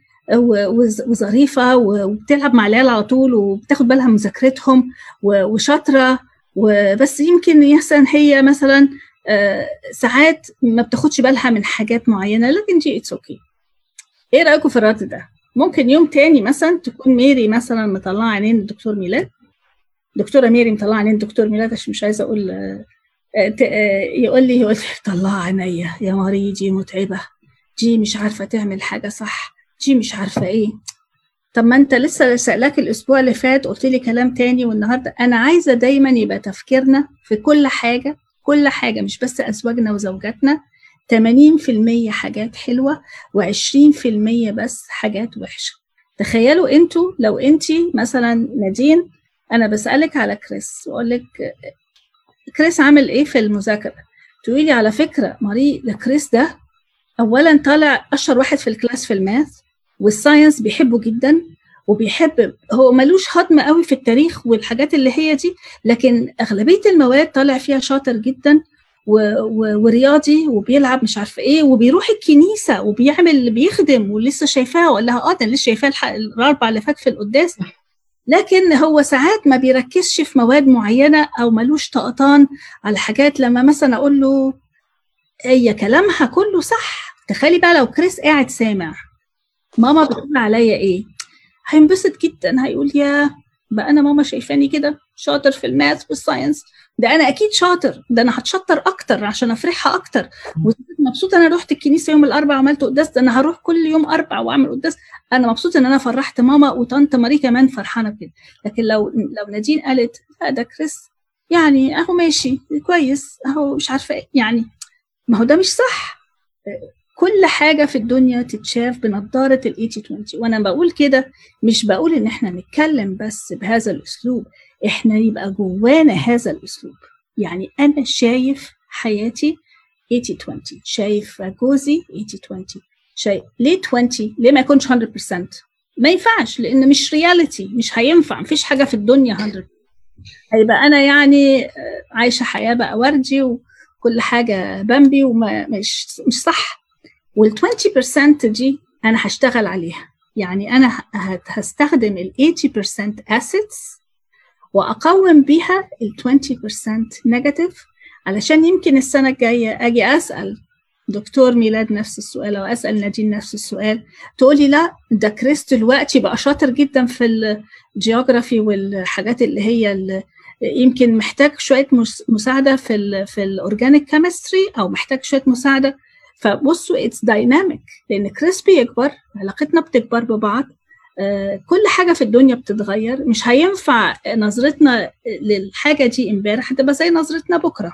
وظريفة وبتلعب مع العيال على طول وبتاخد بالها من مذاكرتهم وشاطرة وبس يمكن مثلا هي مثلا ساعات ما بتاخدش بالها من حاجات معينة لكن دي it's okay إيه رايكم في الرد ده؟ ممكن يوم تاني مثلا تكون ميري مثلا مطلعة عينين الدكتور ميلاد. دكتورة ميري مطلعة عينين الدكتور ميلاد عشان مش عايزة أقول يقول لي يقول لي طلعها عينيا يا ماري دي متعبة. دي مش عارفة تعمل حاجة صح. دي مش عارفة إيه. طب ما أنت لسه سألاك الأسبوع اللي فات قلت لي كلام تاني والنهاردة أنا عايزة دايما يبقى تفكيرنا في كل حاجة كل حاجة مش بس أزواجنا وزوجاتنا. 80% حاجات حلوة و20% بس حاجات وحشة تخيلوا أنتوا لو انتي مثلا نادين أنا بسألك على كريس واقول لك كريس عامل إيه في المذاكرة تقولي على فكرة ماري ده كريس ده اولا طالع أشهر واحد في ال class في ال math وال science بيحبه جدا وبيحب هو ملوش هضم قوي في التاريخ والحاجات اللي هي دي لكن أغلبية المواد طالع فيها شاطر جدا. ورياضي وبيلعب مش عارفة إيه وبيروح الكنيسة وبيعمل بيخدم ولسه شايفاها وقال لها آه ده لسه شايفاه. الأربع اللي فات في القداس. لكن هو ساعات ما بيركزش في مواد معينة أو ملوش طقطان على حاجات لما مثلا أقول له هي كلامها كله صح. تخيلي بقى لو كريس قاعد سامع ماما بتقول عليا إيه؟ هينبسط جدا هيقول يا بقى أنا ماما شايفاني كده شاطر في ال math وال science. ده أنا أكيد شاطر ده أنا هتشطر أكتر عشان أفرحها أكتر. مبسوطة أنا رحت الكنيسة يوم الأربعاء عملت قداس ده أنا هروح كل يوم أربع وأعمل قداس. أنا مبسوطة إن أنا فرحت ماما وطنط ماري كمان فرحانة بكده لكن لو لو نادين قالت لا ده كريس يعني أهو ماشي كويس أهو مش عارفة يعني ما هو ده مش صح. كل حاجة في الدنيا تتشاف بنظارة ال 80 20 وأنا بقول كده مش بقول إن إحنا نتكلم بس بهذا الأسلوب. إحنا يبقى جوانا هذا الأسلوب. يعني أنا شايف حياتي 80 20 شايف جوزي 80 20 شايف ليه 20 ليه ما يكونش 100% ما ينفعش لأن مش رياليتي مش هينفع مفيش حاجة في الدنيا 100 هيبقى أنا يعني عايشة حياة بقى وردي وكل حاجة بامبي ومش مش صح. وال 20% دي أنا هشتغل عليها. يعني أنا هستخدم ال 80% assets واقوم بيها ال 20% negative علشان يمكن السنة الجاية أجي أسأل دكتور ميلاد نفس السؤال أو أسأل نادين نفس السؤال. تقولي لا ده كريس دلوقتي بقى شاطر جدا في ال geography والحاجات اللي هي اللي يمكن محتاج شوية مساعدة في ال في ال organic chemistry أو محتاج شوية مساعدة. فبصوا it's dynamic لأن كريس بيكبر علاقتنا بتكبر ببعض. كل حاجة في الدنيا بتتغير. مش هينفع نظرتنا للحاجة دي امبارح هتبقى زي نظرتنا بكرة.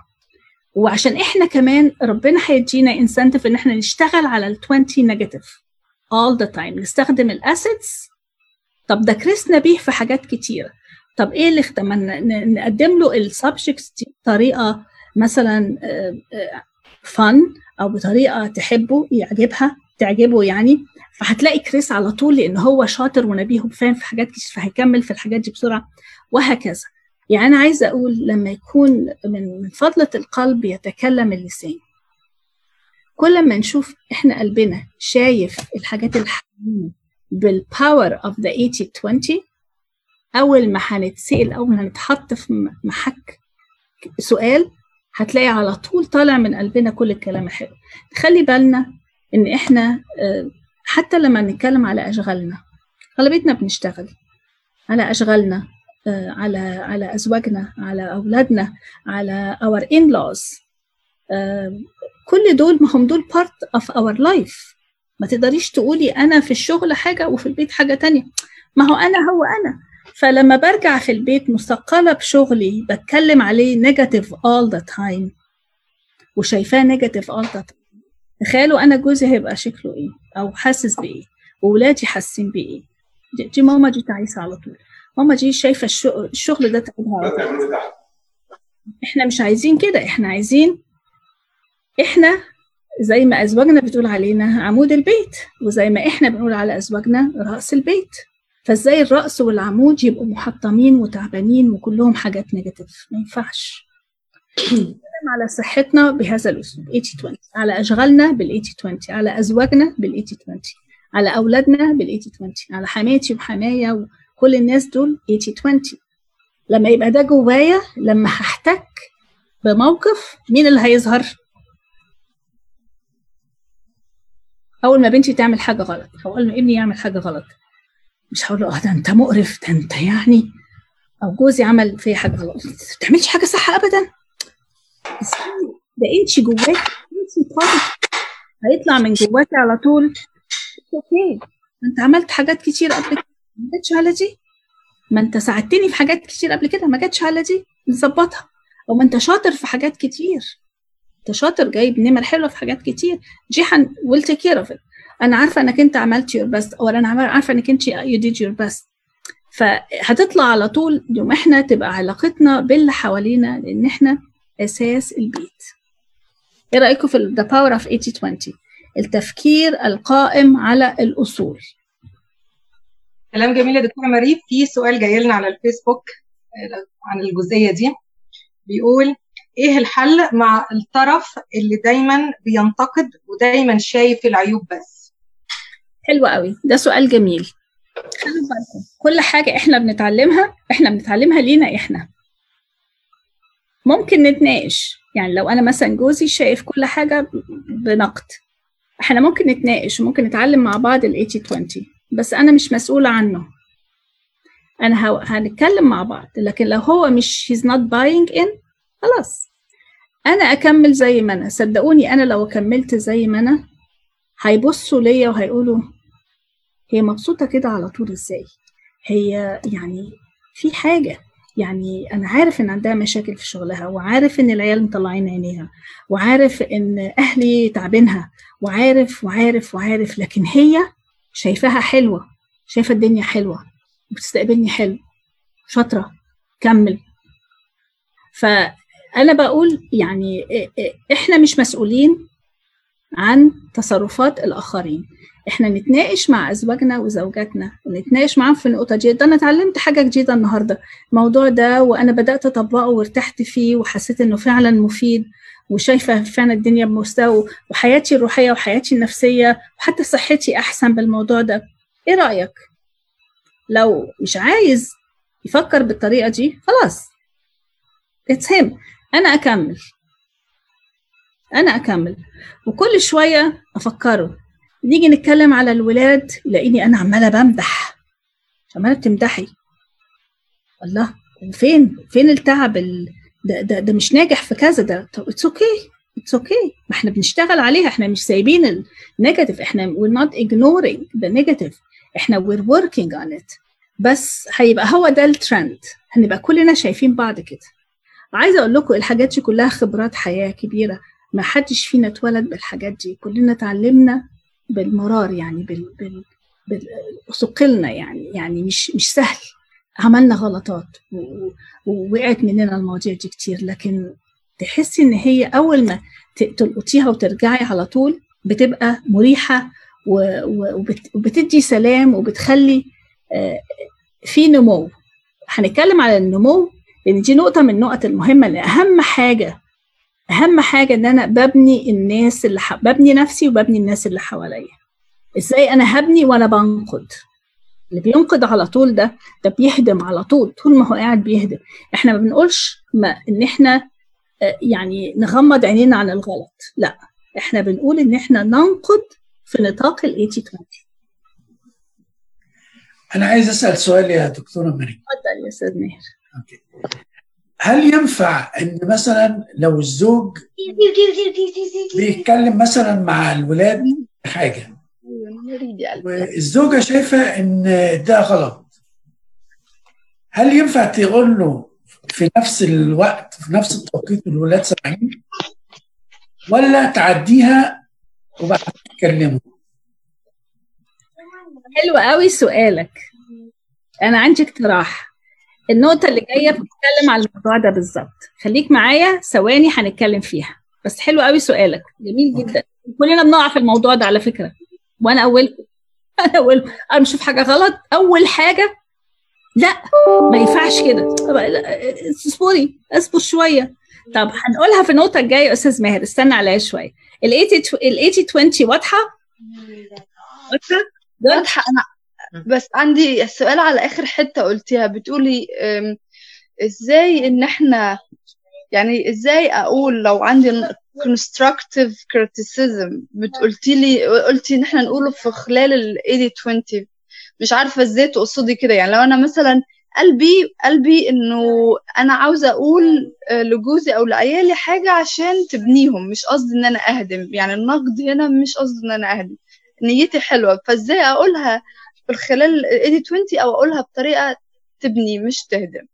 وعشان إحنا كمان ربنا هيدينا incentive إن إحنا نشتغل على ال 20 negative all the time. نستخدم ال assets طب ده كريس نبيه في حاجات كتيرة طب إيه اللي اختم نقدم له ال subjects دي بطريقة مثلا fun أو بطريقة تحبه يعجبها. تعجبه يعني فهتلاقي كريس على طول لأن هو شاطر ونبيه وفاهم في حاجات كتير فهيكمل في الحاجات دي بسرعة وهكذا. يعني أنا عايزة أقول لما يكون من فضلة القلب يتكلم اللسان. كل ما نشوف إحنا قلبنا شايف الحاجات حوالينا بال power of the 80 20 أول ما هنتسأل اول ما هنتحط في محك سؤال هتلاقي على طول طالع من قلبنا كل الكلام الحلو. خلي بالنا إن إحنا حتى لما نتكلم على أشغالنا غالبيتنا بنشتغل على أشغالنا على على أزواجنا على أولادنا على our in-laws كل دول ما هم دول part of our life ما تقدريش تقولي أنا في الشغل حاجة وفي البيت حاجة تانية. ما هو أنا هو أنا. فلما برجع في البيت مثقلة بشغلي بتكلم عليه negative all the time. وشايفاه negative all the time تخيلوا أنا جوزي هيبقى شكله إيه؟ أو حاسس بإيه؟ وولادي حاسين بإيه؟ دي, ماما دي تعيسه على طول. ماما دي شايفة الشغل, ده تعبها إحنا مش عايزين كده. إحنا عايزين إحنا زي ما أزواجنا بتقول علينا عمود البيت وزي ما إحنا بنقول على أزواجنا رأس البيت. فإزاي الرأس والعمود يبقوا محطمين وتعبانين وكلهم حاجات نيجاتيف ما ينفعش. على صحتنا بهذا الأسلوب. 80 20 على أشغالنا بال 80 20 على أزواجنا بال 80 20 على أولادنا بال 80 20 على حماتي وحمايا وكل الناس دول 80 20 لما يبقى ده جوايا لما هحتك بموقف مين اللي هيظهر؟ أول ما بنتي تعمل حاجة غلط أو أول ما ابني يعمل حاجة غلط مش هقول له آه ده أنت مقرف ده أنت يعني أو جوزي عمل فيا حاجة غلط. ما بتعملش حاجة صح ابدا. ده انت جواكي انت هيطلع من جواكي على طول. okay أنت عملت حاجات كتير قبل كده ما جاتش على دي؟ ما أنت ساعدتني في حاجات كتير قبل كده ما جاتش على دي؟ نظبطها. أو ما أنت شاطر في حاجات كتير. أنت شاطر جايب نمر حلوة في حاجات كتير. دي then we'll take care of أنا عارفة إنك أنت عملت your best أو أنا عارفة إنك أنت you did your best فهتطلع على طول يوم إحنا تبقى علاقتنا باللي حوالينا لأن إحنا إساس البيت. إيه رأيكم في the power of 80 20 التفكير القائم على الأصول. كلام جميل يا دكتورة مريم في سؤال جاي لنا على الفيسبوك عن الجزئية دي. بيقول إيه الحل مع الطرف اللي دايما بينتقد ودايما شايف العيوب بس؟ حلو قوي. ده سؤال جميل. خلوا بالكم كل حاجة إحنا بنتعلمها إحنا بنتعلمها لينا إحنا. ممكن نتناقش. يعني لو أنا مثلا جوزي شايف كل حاجة بنقد إحنا ممكن نتناقش وممكن نتعلم مع بعض ال 80 20 بس أنا مش مسؤولة عنه. أنا هنتكلم مع بعض لكن لو هو مش he's not buying in خلاص. أنا أكمل زي ما أنا. صدقوني أنا لو كملت زي ما أنا هيبصوا ليا وهيقولوا هي مبسوطة كده على طول إزاي؟ هي يعني في حاجة. يعني أنا عارف إن عندها مشاكل في شغلها وعارف إن العيال مطلعين عينيها وعارف إن أهلي تعبينها وعارف وعارف وعارف لكن هي شايفاها حلوة شايفة الدنيا حلوة بتستقبلني حلو شاطرة كمل. فأنا بقول يعني إحنا مش مسؤولين عن تصرفات الآخرين. إحنا نتناقش مع أزواجنا وزوجاتنا ونتناقش معاهم في النقطه دي ده أنا اتعلمت حاجة جديدة النهارده. الموضوع ده وأنا بدأت أطبقه وارتحت فيه وحسيت إنه فعلا مفيد وشايفة فعلا الدنيا بمستوى وحياتي الروحية وحياتي النفسية وحتى صحتي أحسن بالموضوع ده. إيه رأيك؟ لو مش عايز يفكر بالطريقة دي خلاص. it's him أنا أكمل. أنا أكمل. وكل شوية أفكره. نيجي نتكلم على الولاد يلاقيني أنا عمالة بمدح عمالة بتمدحي. الله فين فين التعب ال... ده, ده ده مش ناجح في كذا ده it's okay it's okay ما إحنا بنشتغل عليها إحنا مش سايبين ال negative إحنا we're not ignoring the negative. إحنا we're working on it. بس هيبقى هو ده الترند هنبقى كلنا شايفين بعض كده. عايزة أقول لكم الحاجات دي كلها خبرات حياة كبيرة. ما حدش فينا اتولد بالحاجات دي. كلنا اتعلمنا بالمرار يعني بال, بال... بال... ثقلنا يعني يعني مش مش سهل. عملنا غلطات ووقعت مننا المواضيع دي كتير لكن تحسي إن هي أول ما تلقطيها وترجعي على طول بتبقى مريحة وبتدي سلام وبتخلي في نمو. هنتكلم على النمو لأن دي نقطة من النقط المهمة اللي اهم حاجة أهم حاجة إن أنا ببني الناس اللي ح... ببني نفسي وببني الناس اللي حواليا. إزاي أنا هبني وأنا بنقد؟ اللي بينقد على طول ده ده بيهدم على طول طول ما هو قاعد بيهدم. إحنا ما بنقولش ما إن إحنا يعني نغمض عينينا عن الغلط لا. إحنا بنقول إن إحنا ننقد في نطاق ال 80 20 أنا عايز أسأل سؤال يا دكتورة مريم اتفضل يا أستاذ ماهر. أوكي. هل ينفع إن مثلا لو الزوج بيتكلم مثلا مع الولاد حاجة؟ والزوجة شايفة إن ده غلط. هل ينفع تقول له في نفس الوقت في نفس التوقيت الولاد سامعين؟ ولا تعديها وبعد تكلمه حلو قوي سؤالك. أنا عندي اقتراح. النقطة اللي جاية بتتكلم على الموضوع ده بالظبط. خليك معايا ثواني هنتكلم فيها. بس حلو قوي سؤالك. جميل جدا. كلنا بنقع في الموضوع ده على فكرة. وأنا أولكم. أنا أولكم. أنا بشوف حاجة غلط. أول حاجة لأ ما ينفعش كده. اصبري. اصبر شوية. طب هنقولها في النقطة الجاية يا أستاذ ماهر. استنى عليا شوية. ال 80 ال 80 20 واضحة؟ واضحة؟ واضحة. أنا بس عندي السؤال على آخر حتة قلتيها. بتقولي إزاي إن إحنا يعني إزاي أقول لو عندي constructive criticism بتقولتي لي قلتي إن إحنا نقوله في خلال ال 80 20 مش عارفة إزاي تقصدي كده. يعني لو أنا مثلا قلبي قلبي إنه أنا عاوزة أقول لجوزي أو لعيالي حاجة عشان تبنيهم. مش قصدي إن أنا أهدم. يعني النقد هنا مش قصدي إن أنا أهدم. نيتي حلوة. فإزاي أقولها في خلال 80 20 أو أقولها بطريقة تبني مش تهدم.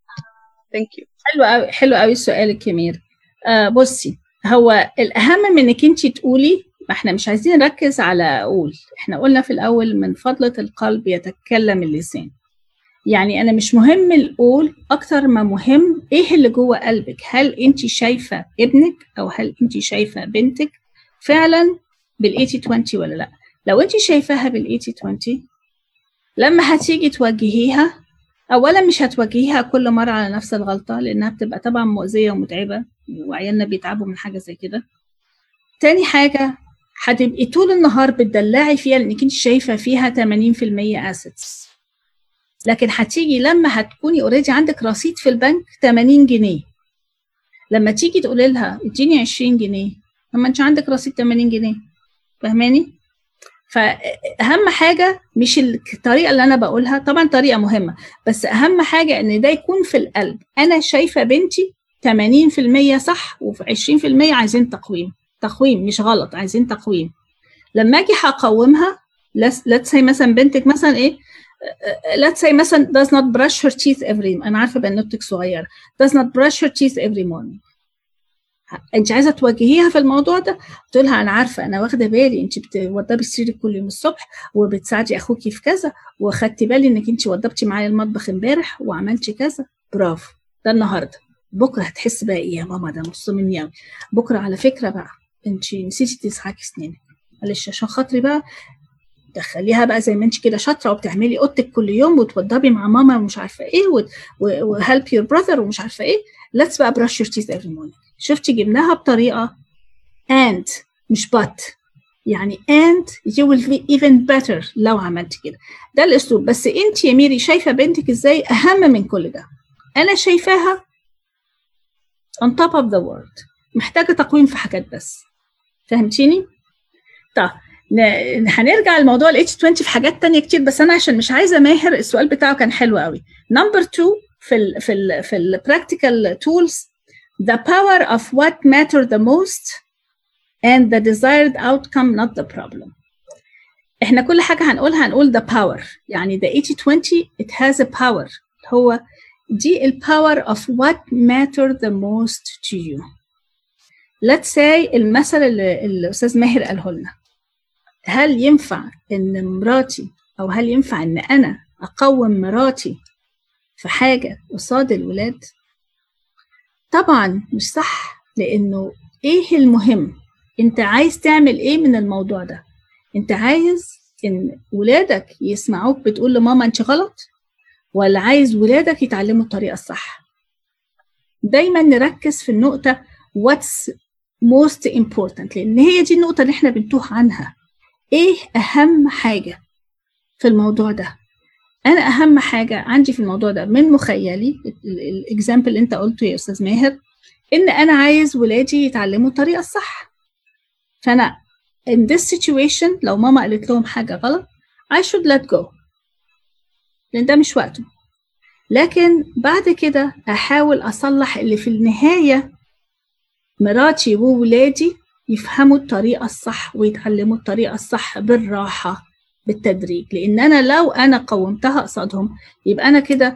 thank you حلو قوي حلو قوي سؤالك يا مير. آه بصي هو الأهم من إنك انت تقولي ما إحنا مش عايزين نركز على أقول إحنا قلنا في الأول من فضلة القلب يتكلم اللسان. يعني أنا مش مهم القول أكتر ما مهم إيه اللي جوه قلبك. هل انت شايفة ابنك أو هل انت شايفة بنتك فعلا بال 80 20 ولا لأ؟ لو انت شايفاها بال 80 20 لما هتيجي توجهيها اولا مش هتواجهيها كل مرة على نفس الغلطة لأنها بتبقى طبعا مؤذية ومتعبة وعيالنا بيتعبوا من حاجة زي كده. تاني حاجة هتبقي طول النهار بتدلعي فيها لأنك أنت شايفة فيها 80% assets لكن هتيجي لما هتكوني already عندك رصيد في البنك 80 جنيه. لما تيجي تقولي لها اديني 20 جنيه لما أنت عندك رصيد 80 جنيه. فاهماني؟ فأهم حاجة مش الطريقة اللي أنا بقولها طبعا طريقة مهمة بس أهم حاجة إن ده يكون في القلب. أنا شايفة بنتي 80% صح وفي 20% عايزين تقويم. تقويم مش غلط عايزين تقويم. لما أجي هقومها let's say مثلا بنتك مثلا إيه؟ let's say مثلا does not brush her teeth every أنا عارفة بنوتك صغيرة. does not brush her teeth every morning. انت عايزة توجهيها في الموضوع ده تقول لها أنا عارفة أنا واخدة بالي انت بتوضبي سريرك كل يوم الصبح وبتساعدي أخوكي في كذا وأخدتي بالي إنك انت وضبتي معايا المطبخ امبارح وعملتي كذا برافو. ده النهارده. بكرة هتحس بقى إيه يا ماما؟ ده نص مني قوي بكرة على فكرة بقى انت نسيتي تغسلي سنينك. معلش عشان خاطري بقى دخليها بقى زي ما انت كده شاطرة وبتعملي أوضتك كل يوم وتوضبي مع ماما ومش عارفة إيه و help your brother ومش عارفة إيه. let's بقى brush your teeth every morning. شفتي جبناها بطريقة and مش but. يعني and you will be even better لو عملت كده. ده الأسلوب. بس انت يا ميري شايفة بنتك إزاي أهم من كل ده؟ أنا شايفاها on top of the world. محتاجة تقويم في حاجات بس. فهمتيني؟ طب هنرجع لموضوع ال 80 20 في حاجات تانية كتير بس أنا عشان مش عايزة ماهر السؤال بتاعه كان حلو قوي number 2 في ال في ال في ال practical tools the power of what matter the most and the desired outcome not the problem إحنا كل حاجة هنقولها هنقول the power يعني the 80 it has a power هو دي ال power of what matter the most to you let's say المثل اللي الاستاذ ماهر قاله لنا هل ينفع ان مراتي أو هل ينفع ان أنا اقوم مراتي في حاجة قصاد الولاد طبعا مش صح لأنه إيه المهم؟ أنت عايز تعمل إيه من الموضوع ده؟ أنت عايز إن ولادك يسمعوك بتقول لماما أنت غلط؟ ولا عايز ولادك يتعلموا الطريقة الصح؟ دايما نركز في النقطة what's most important لأن هي دي النقطة اللي إحنا بنتوه عنها. إيه أهم حاجة في الموضوع ده؟ أنا أهم حاجة عندي في الموضوع ده من مخيلي الاكزامبل اللي أنت قلته يا أستاذ ماهر إن أنا عايز ولادي يتعلموا الطريقة الصح. فأنا in this situation لو ماما قالت لهم حاجة غلط I should let go. لأن ده مش وقته. لكن بعد كده أحاول أصلح اللي في النهاية مراتي وولادي يفهموا الطريقة الصح ويتعلموا الطريقة الصح بالراحة. بالتدريج لأن أنا لو أنا قومتها قصادهم يبقى أنا كده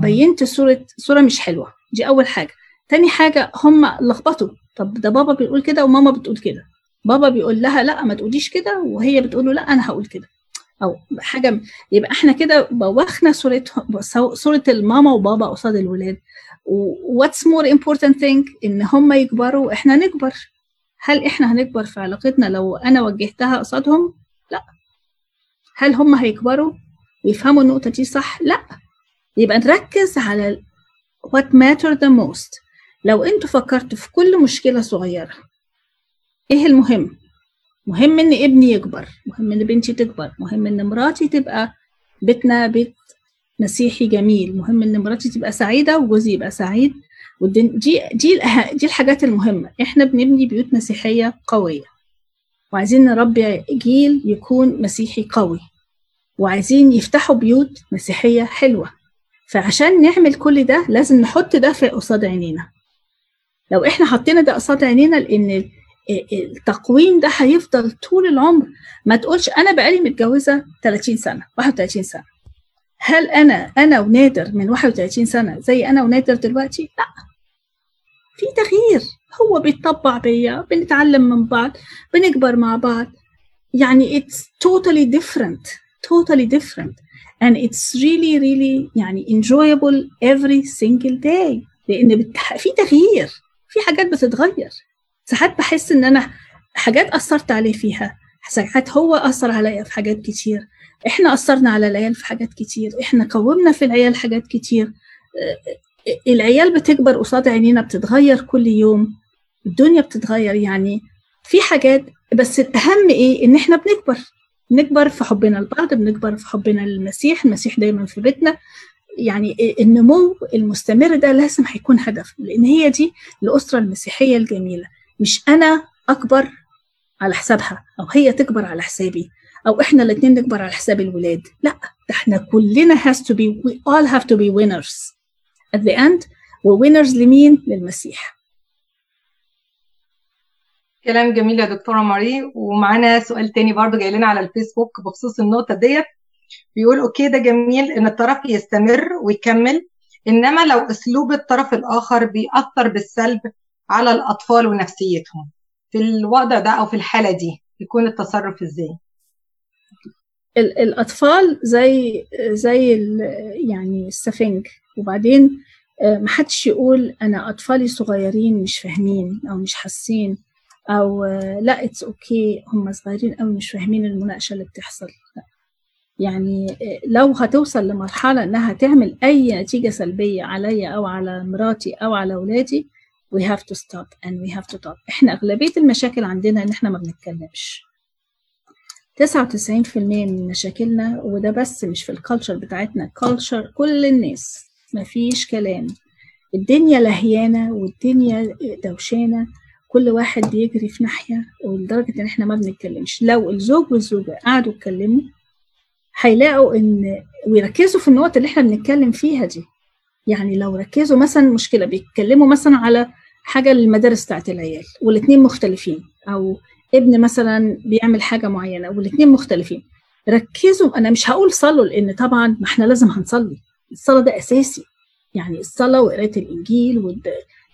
بينت صورة صورة مش حلوة. دي أول حاجة. تاني حاجة هم لخبطوا. طب ده بابا بيقول كده وماما بتقول كده. بابا بيقول لها لا ما تقوليش كده وهي بتقول له لا أنا هقول كده. أو حاجة يبقى إحنا كده بوظنا صورتهم صورة الماما وبابا قصاد الولاد. what's more important thing إن هم يكبروا وإحنا نكبر. هل إحنا هنكبر في علاقتنا لو أنا وجهتها قصادهم؟ لا. هل هم هيكبروا؟ ويفهموا النقطة دي صح؟ لا. يبقى نركز على what matter the most. لو أنتوا فكرتوا في كل مشكلة صغيرة إيه المهم؟ مهم ان ابني يكبر مهم ان بنتي تكبر مهم ان مراتي تبقى بيتنا بيت مسيحي جميل مهم ان مراتي تبقى سعيدة وجوزي يبقى سعيد. والدين دي دي دي الحاجات المهمة. إحنا بنبني بيوت مسيحية قوية. وعايزين نربي جيل يكون مسيحي قوي. وعايزين يفتحوا بيوت مسيحية حلوة. فعشان نعمل كل ده لازم نحط ده في قصاد عينينا. لو إحنا حطينا ده قصاد عينينا لأن التقويم ده هيفضل طول العمر. ما تقولش أنا بقالي متجوزة 30 سنة 31 سنة. هل أنا أنا ونادر من 31 سنة زي أنا ونادر دلوقتي؟ لأ. في تغيير. هو بيتطبع بيا بنتعلم من بعض بنكبر مع بعض. يعني it's totally different totally different. And it's really really يعني enjoyable every single day. لأن بتح... في تغيير في حاجات بتتغير. ساعات بحس إن أنا حاجات أثرت عليه فيها. ساعات هو أثر عليا في حاجات كتير. إحنا أثرنا على العيال في حاجات كتير. إحنا قومنا في العيال حاجات كتير. العيال بتكبر قصاد عينينا بتتغير كل يوم. الدنيا بتتغير يعني في حاجات بس الأهم إيه؟ إن إحنا بنكبر. بنكبر في حبنا لبعض بنكبر في حبنا للمسيح. المسيح دايما في بيتنا. يعني النمو المستمر ده لازم هيكون هدف لأن هي دي الأسرة المسيحية الجميلة. مش أنا أكبر على حسابها أو هي تكبر على حسابي أو إحنا الاثنين نكبر على حساب الولاد. لا ده إحنا كلنا has to be we all have to be winners. At the end وwinners لمين؟ للمسيح. كلام جميل يا دكتورة ماري. ومعانا سؤال تاني برضو جاي لنا على الفيسبوك بخصوص النقطة ديت. بيقول أوكي ده جميل إن الطرف يستمر ويكمل إنما لو أسلوب الطرف الآخر بيأثر بالسلب على الأطفال ونفسيتهم. في الوضع ده أو في الحالة دي يكون التصرف إزاي؟ الأطفال زي زي يعني السفنج. وبعدين محدش يقول أنا أطفالي صغيرين مش فاهمين أو مش حاسين. أو لا اتس okay. هم صغيرين قوي مش فاهمين المناقشة اللي بتحصل. يعني لو هتوصل لمرحلة إنها تعمل أي نتيجة سلبية عليا أو على مراتي أو على أولادي we have to stop and we have to talk. إحنا أغلبية المشاكل عندنا إن إحنا ما بنتكلمش. 99% من مشاكلنا وده بس مش في ال culture بتاعتنا culture كل الناس. مفيش كلام. الدنيا لهيانة والدنيا دوشانة. كل واحد بيجري في ناحية ولدرجة إن إحنا ما بنتكلمش. لو الزوج والزوجة قعدوا اتكلموا هيلاقوا إن ويركزوا في النقط اللي إحنا بنتكلم فيها دي. يعني لو ركزوا مثلا مشكلة بيتكلموا مثلا على حاجة للمدارس بتاعت العيال والاثنين مختلفين. أو ابن مثلا بيعمل حاجة معينة والاثنين مختلفين. ركزوا أنا مش هقول صلوا لأن طبعا ما إحنا لازم هنصلي. الصلاة ده أساسي. يعني الصلاة وقراية الإنجيل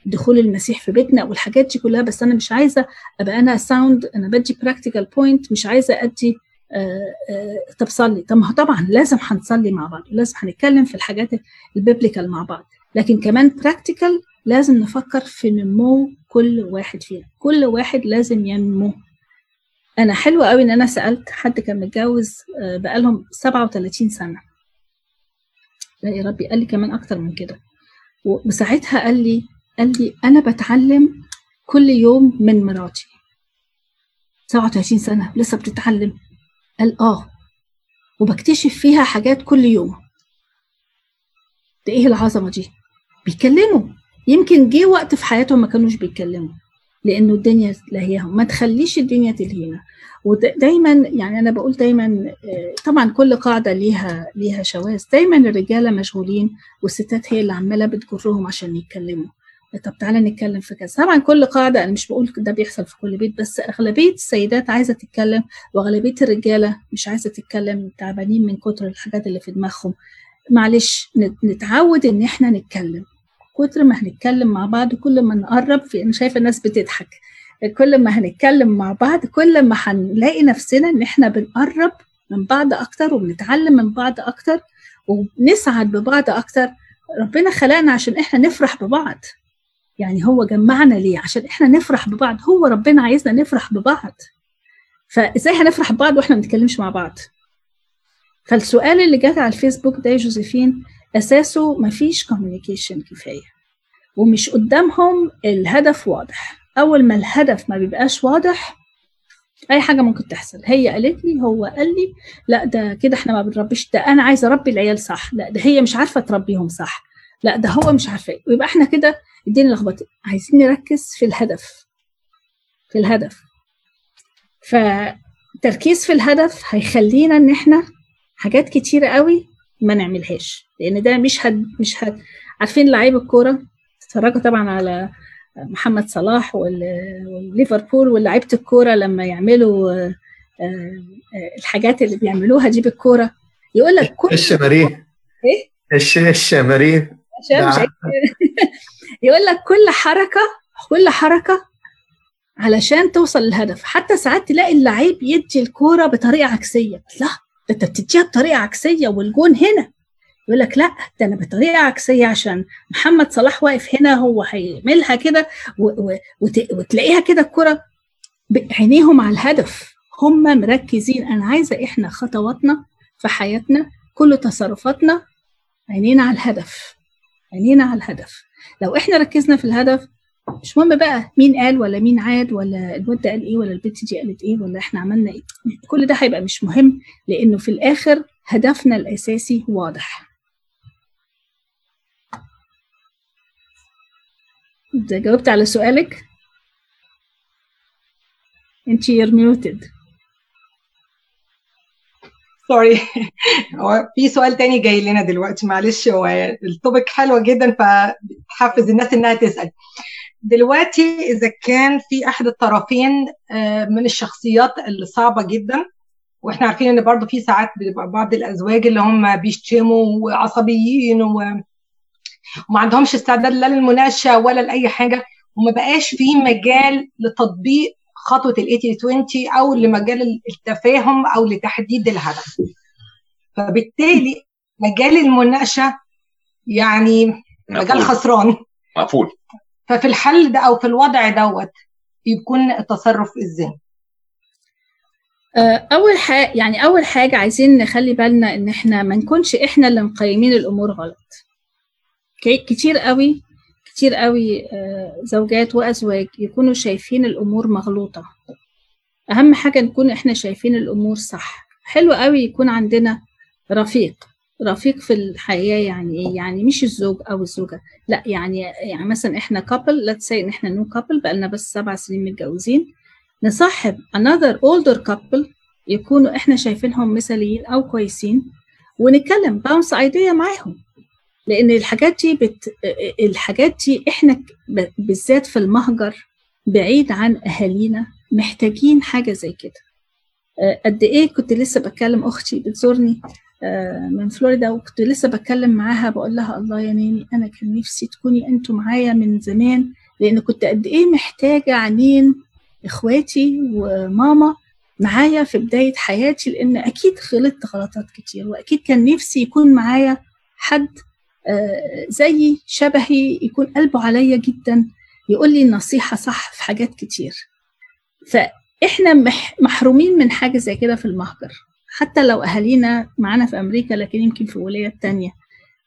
ودخول المسيح في بيتنا والحاجات دي كلها بس أنا مش عايزة أبقى أنا sound أنا بدي practical point مش عايزة أدي آه آه طب صلي. طب ما طبعا لازم هنصلي مع بعض ولازم هنتكلم في الحاجات ال biblical مع بعض. لكن كمان practical لازم نفكر في نمو كل واحد فينا. كل واحد لازم ينمو. أنا حلو قوي إن أنا سألت حد كان متجوز بقالهم 37 سنة. لا يا ربي قال لي كمان أكتر من كده. وساعتها قال لي قال لي أنا بتعلم كل يوم من مراتي. 37 سنة لسه بتتعلم. قال آه. وبكتشف فيها حاجات كل يوم. ده إيه العظمة دي؟ بيتكلموا. يمكن جه وقت في حياتهم ما كانوش بيتكلموا لأنه الدنيا لهيهم ما تخليش الدنيا تلهينا. ودايما يعني أنا بقول دايما طبعا كل قاعدة ليها ليها شواذ. دايما الرجالة مشغولين والستات هي اللي عمالة بتجرهم عشان يتكلموا. طب تعالى نتكلم في كذا. طبعا كل قاعدة أنا مش بقول ده بيحصل في كل بيت بس أغلبية السيدات عايزة تتكلم وأغلبية الرجالة مش عايزة تتكلم تعبانين من كتر الحاجات اللي في دماغهم. معلش نتعود إن إحنا نتكلم. كتر ما هنتكلم مع بعض كل ما نقرب في أنا شايفة الناس بتضحك. كل ما هنتكلم مع بعض كل ما هنلاقي نفسنا إن إحنا بنقرب من بعض أكتر وبنتعلم من بعض أكتر وبنسعد ببعض أكتر. ربنا خلقنا عشان إحنا نفرح ببعض. يعني هو جمعنا ليه؟ عشان إحنا نفرح ببعض. هو ربنا عايزنا نفرح ببعض. فإزاي هنفرح ببعض وإحنا ما بنتكلمش مع بعض؟ فالسؤال اللي جات على الفيسبوك ده يا جوزيفين أساسه مفيش كوميونيكيشن كفاية. ومش قدامهم الهدف واضح. أول ما الهدف ما بيبقاش واضح أي حاجة ممكن تحصل. هي قالت لي هو قال لي لا ده كده إحنا ما بنربيش. ده أنا عايزه أربي العيال صح. لا ده هي مش عارفة تربيهم صح. لا ده هو مش عارفة إيه. ويبقى إحنا كده الدنيا لخبطت عايزين نركز في الهدف. في الهدف. فتركيز في الهدف هيخلينا إن إحنا حاجات كتيرة قوي ما نعملهاش. لأن ده مش هد مش هد عارفين لعيب الكورة؟ اتفرجوا طبعا على محمد صلاح والليفربول ولاعيبه الكورة لما يعملوا الحاجات اللي بيعملوها دي بالكورة. يقول لك كل الشماريه. إيه؟ الش الشماريه. يقول لك كل حركة كل حركة علشان توصل للهدف. حتى ساعات تلاقي اللعيب يدي الكورة بطريقة عكسية. لا ده انت بتديها بطريقة عكسية والجون هنا. يقول لك لا ده أنا بطريقة عكسية عشان محمد صلاح واقف هنا هو هيعملها كده وتلاقيها كده الكره بعينيهم على الهدف. هم مركزين. أنا عايزة إحنا خطواتنا في حياتنا كل تصرفاتنا عينينا على الهدف. عينينا على الهدف. لو إحنا ركزنا في الهدف مش مهم بقى مين قال ولا مين عاد ولا الواد ده قال إيه ولا البنت دي قالت إيه ولا إحنا عملنا إيه. كل ده هيبقى مش مهم لأنه في الآخر هدفنا الأساسي واضح. جاوبت على سؤالك أنت you're muted. sorry هو في سؤال تاني جاي لنا دلوقتي معلش هو ال topic حلوة جدا فحفز الناس إنها تسأل. دلوقتي إذا كان في أحد الطرفين من الشخصيات الصعبة جدا وإحنا عارفين إن برضو في ساعات بيبقى بعض الأزواج اللي هم بيشتموا وعصبيين و... وما عندهمش استعداد لا للمناقشة ولا لأي حاجة وما بقاش في مجال لتطبيق خطوة ال 80 20 أو لمجال التفاهم أو لتحديد الهدف. فبالتالي مجال المناقشة يعني مجال خسران. مقفول. ففي الحل ده أو في الوضع دوت يكون التصرف إزاي أول حاجة يعني أول حاجة عايزين نخلي بالنا إن إحنا ما نكونش إحنا اللي مقيمين الأمور غلط. كتير قوي كتير قوي زوجات وأزواج يكونوا شايفين الأمور مغلوطة. أهم حاجة نكون إحنا شايفين الأمور صح. حلو قوي يكون عندنا رفيق. رفيق في الحياة يعني إيه؟ يعني مش الزوج أو الزوجة. لأ يعني يعني مثلا إحنا couple let's say إن إحنا new couple بقالنا بس سبع سنين متجوزين. نصاحب another older couple يكونوا إحنا شايفينهم مثاليين أو كويسين ونتكلم باونس ايديا معاهم. لأن الحاجات دي بت... الحاجات دي إحنا بالذات في المهجر بعيد عن أهالينا محتاجين حاجة زي كده. آه، قد إيه كنت لسه بتكلم أختي بتزورني آه، من فلوريدا وكنت لسه بتكلم معاها بقول لها الله يا أنا كان نفسي تكوني أنتوا معايا من زمان لأن كنت قد إيه محتاجة عنين إخواتي وماما معايا في بداية حياتي لأن أكيد غلطت غلطات كتير وأكيد كان نفسي يكون معايا حد آه، زيي شبهي يكون قلبه عليا جدا يقول لي النصيحة صح في حاجات كتير. فإحنا مح- محرومين من حاجة زي كده في المهجر. حتى لو أهالينا معانا في أمريكا لكن يمكن في ولايات تانية.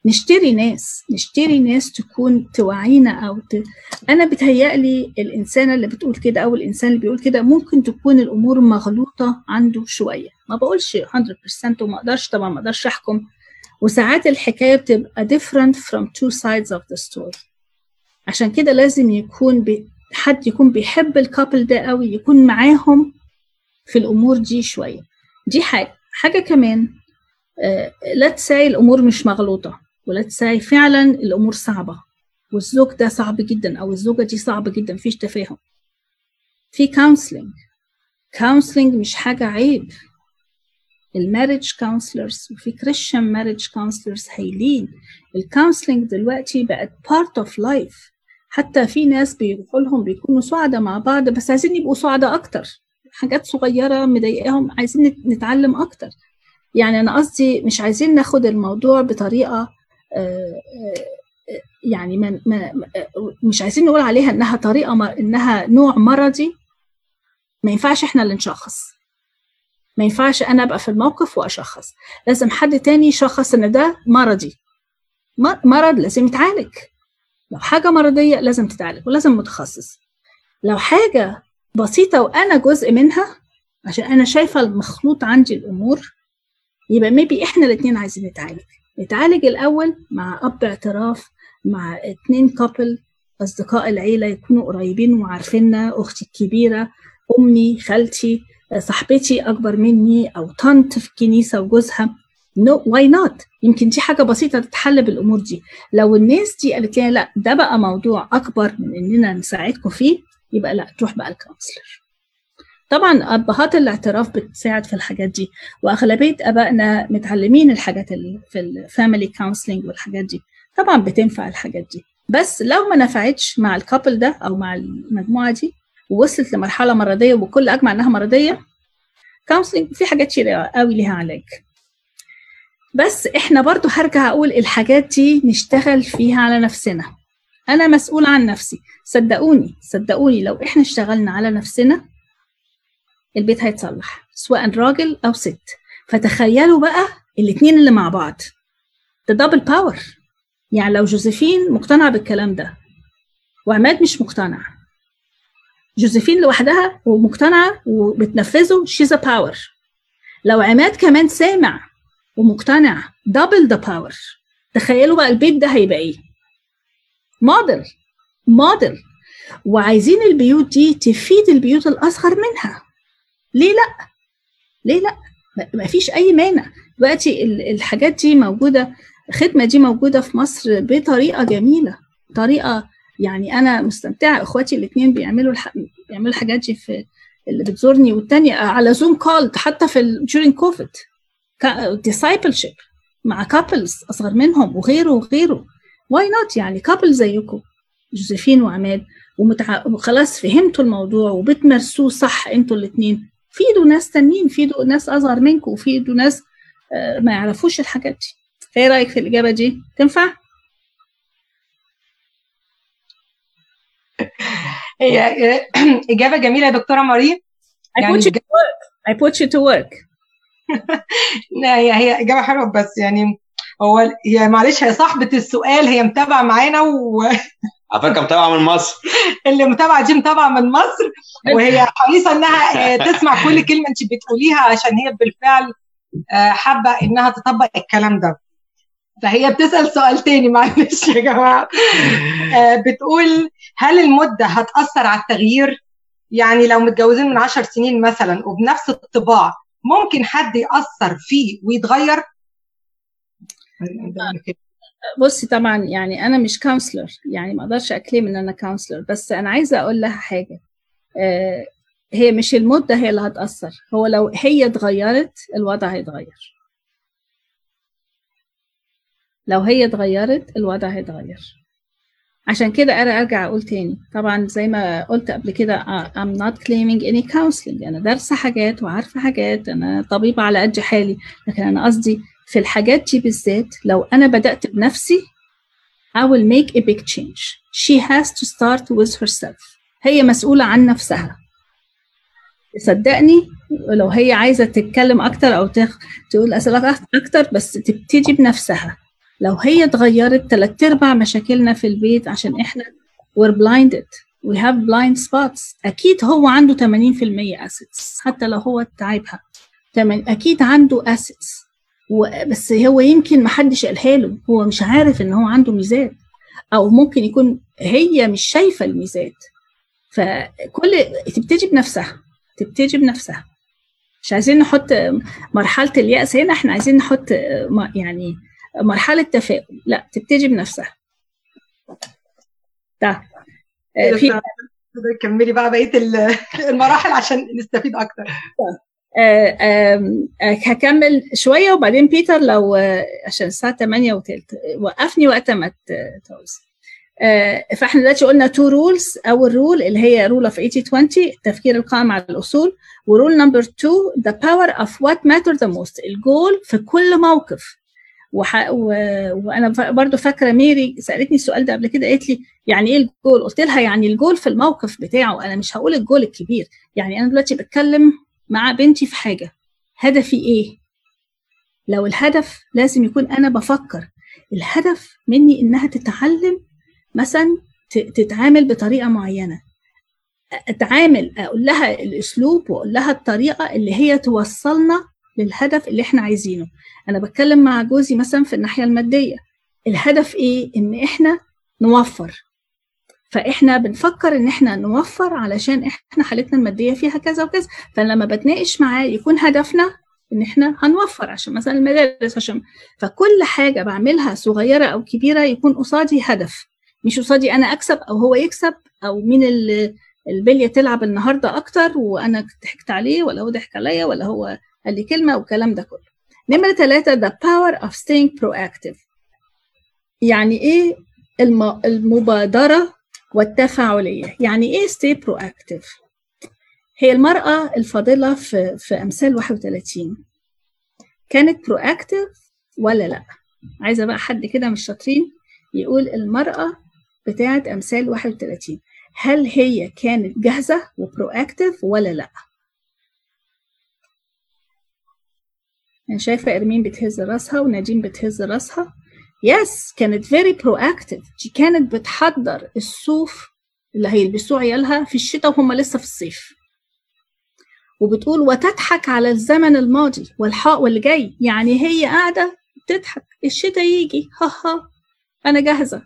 نشتري ناس نشتري ناس تكون توعينا أو ت... أنا بتهيألي الانسانه اللي بتقول كده أو الإنسان اللي بيقول كده ممكن تكون الأمور مغلوطة عنده شوية. ما بقولش 100% وما أقدرش طبعا ما أقدرش أحكم. وساعات الحكاية بتبقى different from two sides of the story. عشان كده لازم يكون بي... حد يكون بيحب ال couple ده قوي يكون معاهم في الأمور دي شوية. دي حاجة. حاجة كمان let's say الأمور مش مغلوطة و let's say فعلا الأمور صعبة والزوج ده صعب جدا أو الزوجة دي صعبة جدا مفيش تفاهم. في counseling counseling مش حاجة عيب. ال marriage counselors وفي Christian marriage counselors هايلين ال counseling دلوقتي بقت part of life حتى في ناس بيروحوا لهم بيكونوا سعداء مع بعض بس عايزين يبقوا سعداء أكتر. حاجات صغيرة مضايقاهم عايزين نتعلم أكتر. يعني أنا قصدي مش عايزين ناخد الموضوع بطريقة يعني ما مش عايزين نقول عليها إنها طريقة إنها نوع مرضي. ما ينفعش إحنا اللي نشخص. ما ينفعش أنا أبقى في الموقف وأشخص. لازم حد تاني يشخص إن ده مرضي. مرض لازم يتعالج. لو حاجة مرضية لازم تتعالج ولازم متخصص. لو حاجة بسيطة وأنا جزء منها عشان أنا شايفة المخلوط عندي الأمور يبقى maybe إحنا الاثنين عايزين نتعالج. نتعالج الأول مع اب اعتراف مع اتنين couple أصدقاء العيلة يكونوا قريبين وعارفيننا أختي الكبيرة أمي خالتي. صاحبتي أكبر مني أو طنط في الكنيسة وجوزها. no why not يمكن دي حاجة بسيطة تتحل بالأمور دي. لو الناس دي قالت لنا لا ده بقى موضوع أكبر من إننا نساعدكم فيه يبقى لا تروح بقى ال counselor طبعا أبهات الاعتراف بتساعد في الحاجات دي وأغلبية أبائنا متعلمين الحاجات اللي في ال family counseling والحاجات دي. طبعا بتنفع الحاجات دي. بس لو ما نفعتش مع ال couple ده أو مع المجموعة دي ووصلت لمرحلة مرضية وكل أجمع إنها مرضية. counseling في حاجات كتير قوي ليها علاج بس إحنا برضو هرجع أقول الحاجات دي نشتغل فيها على نفسنا. أنا مسؤول عن نفسي. صدقوني صدقوني لو إحنا اشتغلنا على نفسنا البيت هيتصلح سواء راجل أو ست. فتخيلوا بقى الاتنين اللي مع بعض. ده double power يعني لو جوزيفين مقتنعه بالكلام ده وعماد مش مقتنع جوزيفين لوحدها ومقتنعة وبتنفذه. she's a power لو عماد كمان سامع ومقتنع double the power تخيلوا بقى البيت ده هيبقى إيه؟ model model وعايزين البيوت دي تفيد البيوت الأصغر منها. ليه لأ؟ ليه لأ؟ ما فيش أي مانع. دلوقتي الحاجات دي موجودة الخدمة دي موجودة في مصر بطريقة جميلة طريقة يعني أنا مستمتعة إخواتي الاثنين بيعملوا الح... بيعملوا الحاجات دي في اللي بتزورني والتانية على Zoom call حتى في ال... during كوفيد discipleship مع couples أصغر منهم وغيره وغيره. why not يعني couple زيكم؟ جوزيفين وعماد ومتع... وخلاص فهمتوا الموضوع وبتمارسوه صح أنتوا الاثنين فيدوا ناس تانيين فيدوا ناس أصغر منكم وفيدوا ناس آه ما يعرفوش الحاجات دي. إيه رأيك في الإجابة دي؟ تنفع؟ هي إجابة جميلة يا دكتورة ماري. I put you to work. I put you to work. هي هي إجابة حلوة بس يعني هو هي معلش هي صاحبة السؤال هي متابعة معانا و على فكرة متابعة من مصر. اللي متابعة دي متابعة من مصر. وهي حريصة إنها تسمع كل كلمة أنت بتقوليها عشان هي بالفعل حابة إنها تطبق الكلام ده. فهي بتسأل سؤال تاني معلش يا جماعة. آه، بتقول هل المدة هتأثر على التغيير؟ يعني لو متجوزين من عشر سنين مثلا وبنفس الطباع ممكن حد يأثر فيه ويتغير؟ بصي طبعا يعني أنا مش counselor يعني ما أقدرش أكلم إن أنا counselor بس أنا عايزة أقول لها حاجة. آه، هي مش المدة هي اللي هتأثر هو لو هي اتغيرت الوضع هيتغير. لو هي اتغيرت الوضع هيتغير. عشان كده أنا أرجع أقول تاني. طبعا زي ما قلت قبل كده آه، I'm not claiming any counseling. أنا دارسة حاجات وعارفة حاجات أنا طبيبة على قد حالي. لكن أنا قصدي في الحاجات دي بالذات لو أنا بدأت بنفسي I will make a big change. She has to start with herself. هي مسؤولة عن نفسها. صدقني لو هي عايزة تتكلم أكتر أو. تقول اسئله أكتر بس تبتدي بنفسها. لو هي اتغيرت تلات أرباع مشاكلنا في البيت عشان إحنا we're blinded. We have blind spots. أكيد هو عنده 80% assets. حتى لو هو تعبها. تمام أكيد عنده assets. بس هو يمكن محدش قالها له. هو مش عارف إن هو عنده ميزات. أو ممكن يكون هي مش شايفة الميزات. فكل تبتدي بنفسها. تبتدي بنفسها. مش عايزين نحط مرحلة اليأس هنا. إحنا عايزين نحط يعني مرحلة تفاؤل. لا تبتدي بنفسها. ده. في كملي بقى بقية المراحل عشان نستفيد أكتر. هكمل شوية وبعدين بيتر لو عشان الساعة 8 وثلث وقفني وقت ما تعوز فإحنا دلوقتي قلنا two rules أول rule اللي هي rule of 80 20 التفكير القائم على الأصول. و rule number 2 the power of what matter the most ال goal في كل موقف. وح... و... وأنا برضو فاكرة ميري سألتني السؤال ده قبل كده قالت لي يعني إيه الجول؟ قلت لها يعني الجول في الموقف بتاعه أنا مش هقول الجول الكبير يعني أنا دلوقتي بتكلم مع بنتي في حاجة هدفي إيه؟ لو الهدف لازم يكون أنا بفكر الهدف مني إنها تتعلم مثلا تتعامل بطريقة معينة أتعامل أقول لها الأسلوب وأقول لها الطريقة اللي هي توصلنا للهدف اللي إحنا عايزينه. أنا بتكلم مع جوزي مثلا في الناحية المادية. الهدف إيه؟ إن إحنا نوفر. فإحنا بنفكر إن إحنا نوفر علشان إحنا حالتنا المادية فيها كذا وكذا. فلما بتناقش معاه يكون هدفنا إن إحنا هنوفر عشان مثلا المدارس عشان فكل حاجة بعملها صغيرة أو كبيرة يكون قصادي هدف. مش قصادي أنا أكسب أو هو يكسب أو مين البلية تلعب النهارده أكتر وأنا ضحكت عليه ولا هو ضحك عليا ولا هو قال لي كلمة والكلام ده كله. نمرة ثلاثة the power of staying proactive. يعني إيه الم... المبادرة والتفاعلية؟ يعني إيه stay proactive هي المرأة الفاضلة في, في أمثال 31 كانت proactive ولا لأ؟ عايزة بقى حد كده مش شاطرين يقول المرأة بتاعة أمثال 31 هل هي كانت جاهزة وبروأكتيف ولا لأ؟ أنا شايفة إرمين بتهز راسها ونادين بتهز راسها. yes كانت very proactive. دي كانت بتحضر الصوف اللي هيلبسوه عيالها في الشتاء وهم لسه في الصيف. وبتقول وتضحك على الزمن الماضي والحاء واللي جاي يعني هي قاعدة بتضحك. الشتاء يجي ها ها أنا جاهزة.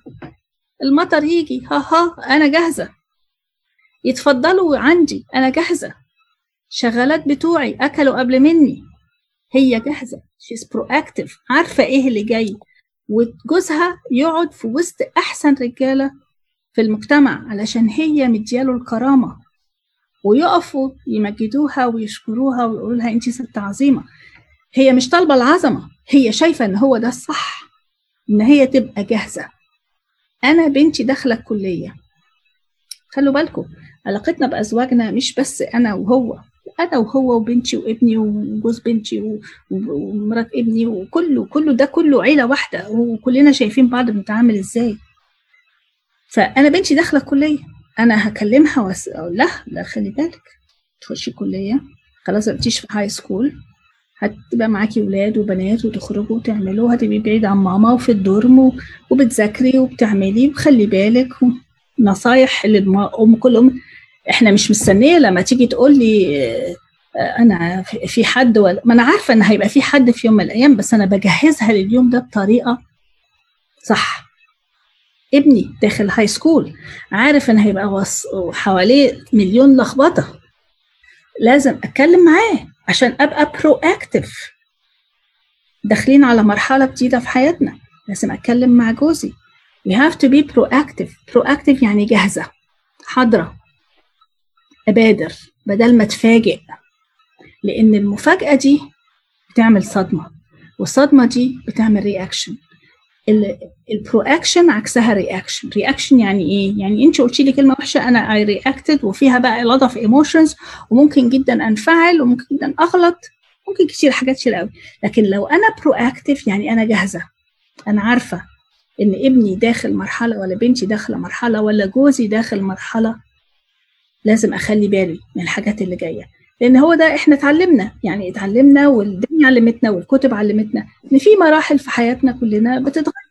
المطر يجي ها ها أنا جاهزة. يتفضلوا عندي أنا جاهزة. شغالات بتوعي أكلوا قبل مني. هي جاهزة. شيز proactive. عارفة إيه اللي جاي. وجوزها يقعد في وسط أحسن رجالة في المجتمع علشان هي مدياله الكرامة. ويقفوا يمجدوها ويشكروها ويقولوا لها انت ست عظيمة. هي مش طالبة العظمة. هي شايفة إن هو ده الصح إن هي تبقى جاهزة. أنا بنتي داخلة الكلية. خلوا بالكم علاقتنا بأزواجنا مش بس أنا وهو. أنا وهو وبنتي وابني وجوز بنتي ومرات ابني وكله كله ده كله عيلة واحدة وكلنا شايفين بعض بنتعامل إزاي. فأنا بنتي داخلة الكلية أنا هكلمها واقول لها لا خلي بالك تخشي كليه خلاص ما في هاي سكول هتبقى معاكي ولاد وبنات وتخرجوا وتعملوا هتبقي بعيد عن ماما وفي الدورم وبتذاكري وبتعملي وخلي بالك نصايح للأم كل أم إحنا مش مستنية لما تيجي تقول لي أنا في حد ولا ما أنا عارفة إن هيبقى في حد في يوم من الأيام بس أنا بجهزها لليوم ده بطريقة صح. ابني داخل high school عارف إن هيبقى وص... حواليه مليون لخبطة. لازم أتكلم معاه عشان أبقى proactive داخلين على مرحلة جديدة في حياتنا. لازم أتكلم مع جوزي. We have to be proactive. proactive يعني جاهزة. حاضرة. أبادر بدل ما اتفاجئ لأن المفاجأة دي بتعمل صدمة والصدمة دي بتعمل reaction ال proaction عكسها reaction reaction يعني إيه؟ يعني أنت قلتي لي كلمة وحشة أنا I reacted وفيها بقى lot of emotions وممكن جدا أنفعل وممكن جدا أغلط ممكن كتير حاجات كتير قوي. لكن لو أنا برو اكتف يعني أنا جاهزة. أنا عارفة إن ابني داخل مرحلة ولا بنتي داخلة مرحلة ولا جوزي داخل مرحلة. لازم أخلي بالي من الحاجات اللي جاية. لأن هو ده إحنا اتعلمنا يعني اتعلمنا والدنيا علمتنا والكتب علمتنا إن في مراحل في حياتنا كلنا بتتغير.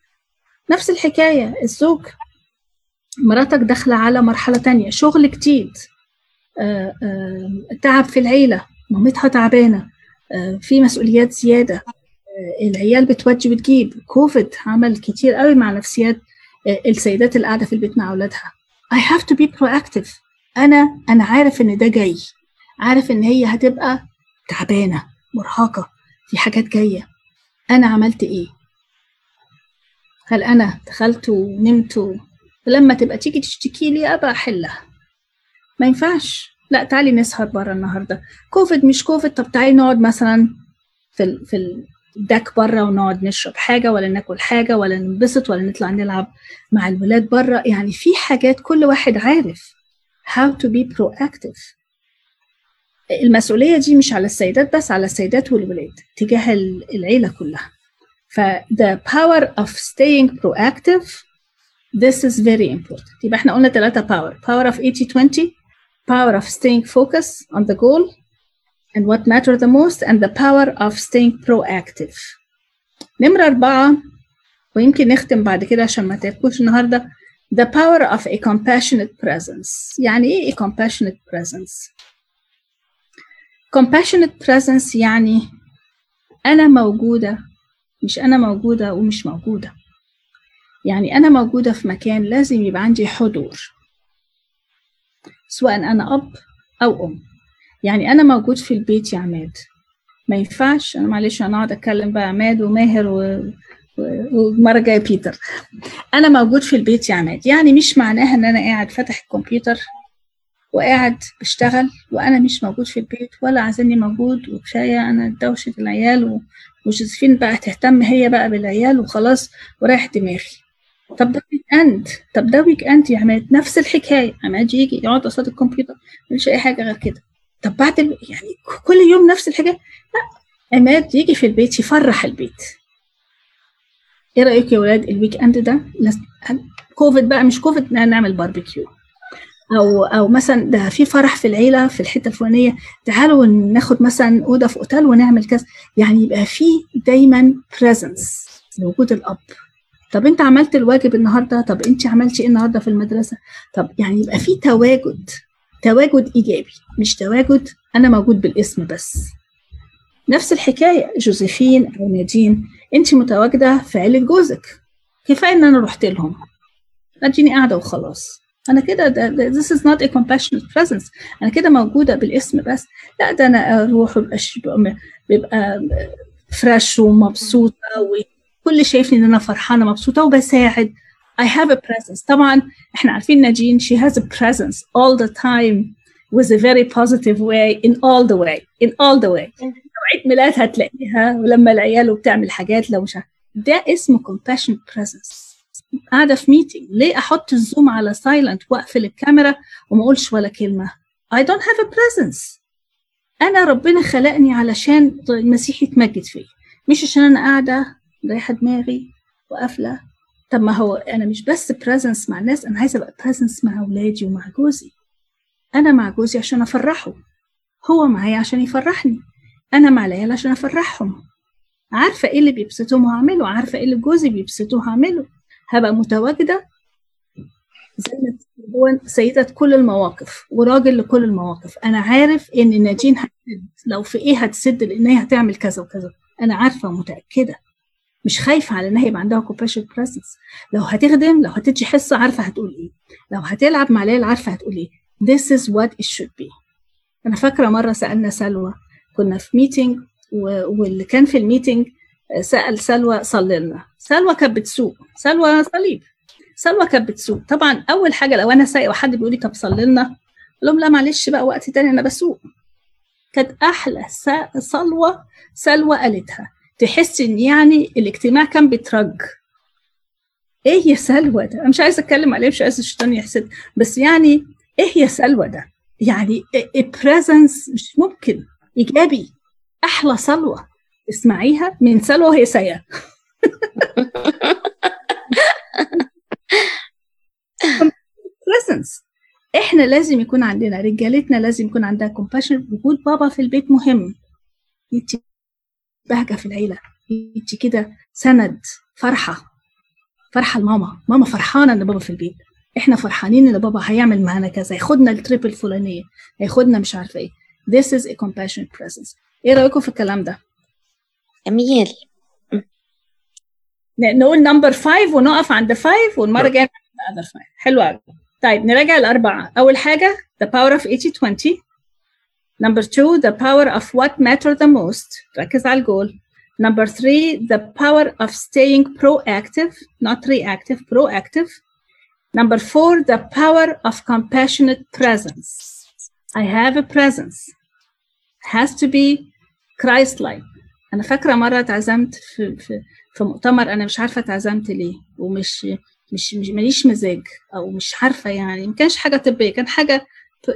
نفس الحكاية الزوج مراتك داخلة على مرحلة تانية شغل جديد آه، آه، تعب في العيلة مامتها تعبانة آه، في مسؤوليات زيادة العيال بتودي وتجيب كوفيد عمل كتير قوي مع نفسيات السيدات اللي قاعدة في البيت مع أولادها. I have to be proactive. أنا أنا عارف إن ده جاي. عارف إن هي هتبقى تعبانة مرهقة في حاجات جاية. أنا عملت إيه؟ هل أنا دخلت ونمت ولما تبقى تيجي تشتكي لي أبقى أحلها. ما ينفعش. لا تعالي نسهر بره النهارده. كوفيد مش كوفيد طب تعالي نقعد مثلا في ال في الدك بره ونقعد نشرب حاجة ولا ناكل حاجة ولا ننبسط ولا نطلع نلعب مع الولاد بره. يعني في حاجات كل واحد عارف. How to be proactive المسؤولية دي مش على السيدات بس على السيدات والولاد تجاه ال- العيلة كلها ف the power of staying proactive this is very important يبقى إحنا قلنا ثلاثة power power of 80-20 power of staying focused on the goal and what matter the most and the power of staying proactive نمرة أربعة ويمكن نختم بعد كده عشان ما تاكلوش النهاردة the power of a compassionate presence. يعني إيه a compassionate presence? Compassionate presence يعني أنا موجودة مش أنا موجودة ومش موجودة. يعني أنا موجودة في مكان لازم يبقى عندي حضور. سواء أنا أب أو أم. يعني أنا موجود في البيت يا عماد. ما ينفعش أنا معلش أنا أقعد أتكلم بقى عماد وماهر و... و- والمرة الجاية بيتر. أنا موجود في البيت يا عماد. يعني مش معناها إن أنا قاعد فاتح الكمبيوتر وقاعد بشتغل وأنا مش موجود في البيت ولا عايزاني موجود وكفاية أنا دوشة العيال وجوزيفين بقى تهتم هي بقى بالعيال وخلاص وأريح دماغي. طب ده weekend طب ده weekend يا عماد. نفس الحكاية. عماد يجي يقعد قصاد الكمبيوتر مش أي حاجة غير كده. طب بعد. يعني كل يوم نفس الحكاية؟ لا. عماد يجي في البيت يفرح البيت. إيه رأيك يا ولاد ال weekend ده؟ كوفيد بقى مش كوفيد نعمل باربيكيو. أو أو مثلا ده في فرح في العيلة في الحتة الفلانية تعالوا ناخد مثلا أوضة في أوتيل ونعمل كذا. يعني يبقى في دايما presence لوجود الأب. طب أنت عملت الواجب النهارده؟ طب أنت عملتي إيه النهارده في المدرسة؟ طب يعني يبقى في تواجد تواجد إيجابي مش تواجد أنا موجود بالاسم بس. نفس الحكاية. جوزيفين أو نادين انت متواجدة في عيلة جوزك. كفاية إن أنا رحت لهم. اديني قاعدة وخلاص. أنا كده ده, ده this is not a compassionate presence. أنا كده موجودة بالاسم بس. لا ده أنا أروح ويبقى ش- بيبقى- فريش ومبسوطة وكل شايفني إن أنا فرحانة مبسوطة وبساعد. I have a presence. طبعا إحنا عارفين ناجين she has a presence all the time. With a very positive way in all the way in all the way. عيد ميلاد هتلاقيها ولما العيال وبتعمل حاجات لو مش ده اسمه compassionate presence. قاعدة في meeting ليه أحط ال Zoom على silent وأقفل الكاميرا وما أقولش ولا كلمة؟ I don't have a presence. أنا ربنا خلقني علشان المسيح يتمجد فيا. مش عشان أنا قاعدة مريحة دماغي وقافلة. طب ما هو أنا مش بس present مع الناس أنا عايزة أبقى present مع أولادي ومع جوزي. أنا مع جوزي عشان أفرحه. هو معايا عشان يفرحني. أنا مع العيال عشان أفرحهم. عارفة إيه اللي بيبسطهم وهعمله؟ عارفة إيه اللي جوزي بيبسطه هعمله هبقى متواجدة زي ما هو سيدة كل المواقف وراجل لكل المواقف. أنا عارف إن ناجين هتسد. لو في إيه هتسد لأن هي هتعمل كذا وكذا. أنا عارفة ومتأكدة. مش خايفة على انها يبقى عندها compassionate presence لو هتخدم لو هتدي حصة عارفة هتقول إيه. لو هتلعب مع العيال عارفة هتقول إيه. This is what it should be. أنا فاكرة مرة سألنا سلوى. كنا في meeting واللي كان في ال meeting سأل سلوى صلي لنا. سلوى كانت بتسوق. سلوى صلي. سلوى كانت بتسوق. طبعا أول حاجة لو أنا سايقة وحد بيقول لي طب صلي لنا أقول لهم لا معلش بقى وقت تاني أنا بسوق. كانت أحلى صلاة سلوى قالتها. تحس إن يعني الاجتماع كان بيترج. إيه يا سلوى ده؟ أنا مش عايزة أتكلم عليه مش عايزة الشيطان يحسد. بس يعني إيه يا سلوى ده؟ يعني بريزنس مش ممكن إيجابي أحلى صلوه اسمعيها من سلوى وهي سايقه presence. إحنا لازم يكون عندنا رجالتنا لازم يكون عندها compassion. وجود بابا في البيت مهم. يدي بهجة في العيلة. يدي كده سند فرحة. فرحة لماما. ماما فرحانة إن بابا في البيت. إحنا فرحانين إن بابا هيعمل معانا كذا هياخدنا ال trip الفلانيه هياخدنا مش عارفة إيه. This is a compassionate presence. إيه رأيكم في الكلام ده؟ جميل نقول number 5 ونقف عند 5 والمرة الجاية نعمل 5 حلو قوي طيب نراجع الأربعة. أول حاجة the power of 80-20 number two the power of what matter the most. ركز على الجول. Number three the power of staying proactive not reactive proactive. Number four the power of compassionate presence. I have a presence. Has to be Christ-like. أنا فاكرة مرة اتعزمت في, في, في مؤتمر أنا مش عارفة اتعزمت ليه ومش مش مش ماليش مزاج أو مش عارفة يعني ما كانش حاجة طبية كان حاجة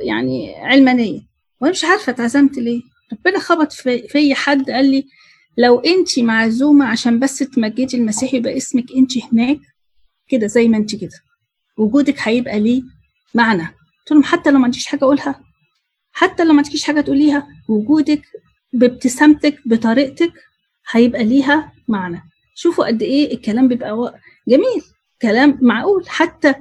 يعني علمانية. وأنا مش عارفة اتعزمت ليه. ربنا خبط في في حد قال لي لو انت معزومة عشان بس تمجدي المسيح يبقى اسمك انت هناك؟ كده زي ما انت كده. وجودك هيبقى ليه معنى قلت لهم حتى لو ما عنديش حاجة اقولها حتى لو ما عندكيش حاجة تقوليها وجودك بابتسامتك بطريقتك هيبقى ليها معنى شوفوا قد إيه الكلام بيبقى جميل كلام معقول حتى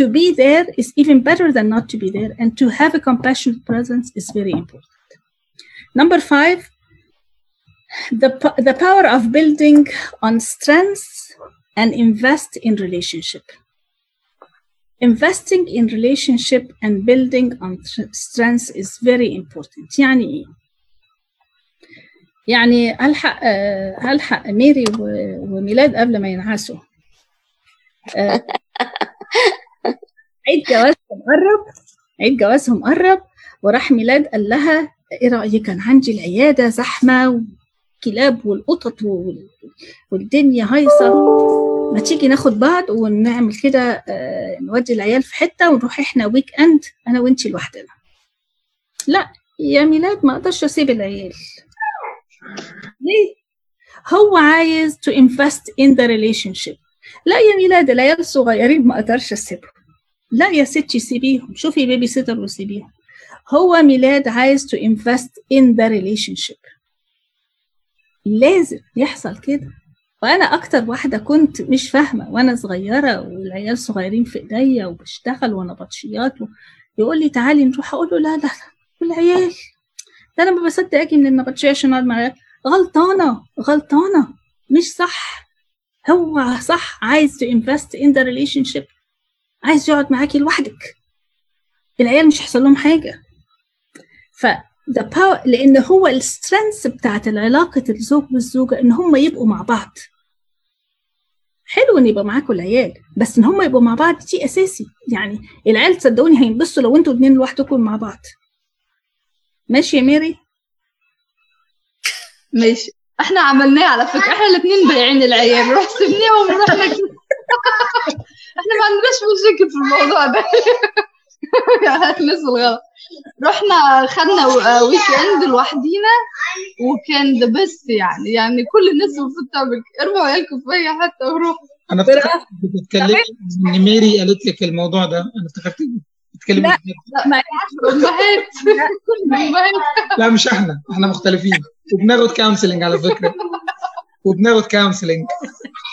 to be there is even better than not to be there and to have a compassionate presence is very important number five the, the power of building on strengths and invest in relationship investing in relationship and building on strengths is very important. يعني إيه؟ يعني هلحق هلحق ميري وميلاد قبل ما ينعسوا عيد جوازهم قرب عيد جوازهم قرب وراح ميلاد قال لها إيه رأيك؟ كان عندي العيادة زحمة والكلاب والقطط والدنيا هايصة. ما تيجي ناخد بعضنا ونعمل كده نودي العيال في حتة ونروح إحنا weekend أنا وإنتي لوحدنا. لا يا ميلاد ما أقدرش أسيب العيال. ليه؟ هو عايز to invest in the relationship. لا يا ميلاد العيال الصغيرين ما أقدرش أسيبهم. لا يا ستي سيبيهم. شوفي بيبي سيتر وسيبيهم. هو ميلاد عايز to invest in the relationship. لازم يحصل كده. وأنا أكتر واحدة كنت مش فاهمة وأنا صغيرة والعيال صغيرين في إيديا وبشتغل وأنا بطشيات يقول لي تعالي نروح أقول له لا لا والعيال. ده أنا ما بصدق أجي من النبطشيه عشان أقعد مع غلطانة غلطانة. مش صح. هو صح عايز to invest in the relationship. عايز يقعد معاكي لوحدك. العيال مش هيحصل لهم حاجة. ف the power لأن هو السترينث بتاعت العلاقة الزوج والزوجة إن هم يبقوا مع بعض. حلو ان يبقى معاكم العيال بس إن هم يبقوا مع بعض دي أساسي. يعني العيال تصدقوني هينبسطوا لو أنتوا اتنين لوحدكم مع بعض. ماشي يا ميري؟ ماشي. إحنا عملناه على فكرة. إحنا الاثنين بايعين العيال. روح سيبناهم ورحنا إحنا ما عندناش مشاكل في الموضوع ده. الناس الغلط رحنا خدنا weekend لوحدينا وكان the best يعني. يعني كل الناس المفروض تعمل ارموا عيالكم في اي حتة وروحوا. أنا افتكرت بتتكلمي إن ميري قالت لك الموضوع ده. أنا افتكرت بتتكلمي لا لا ما لا. مش إحنا. إحنا مختلفين. وبناخد counseling على فكرة. وبناخد counseling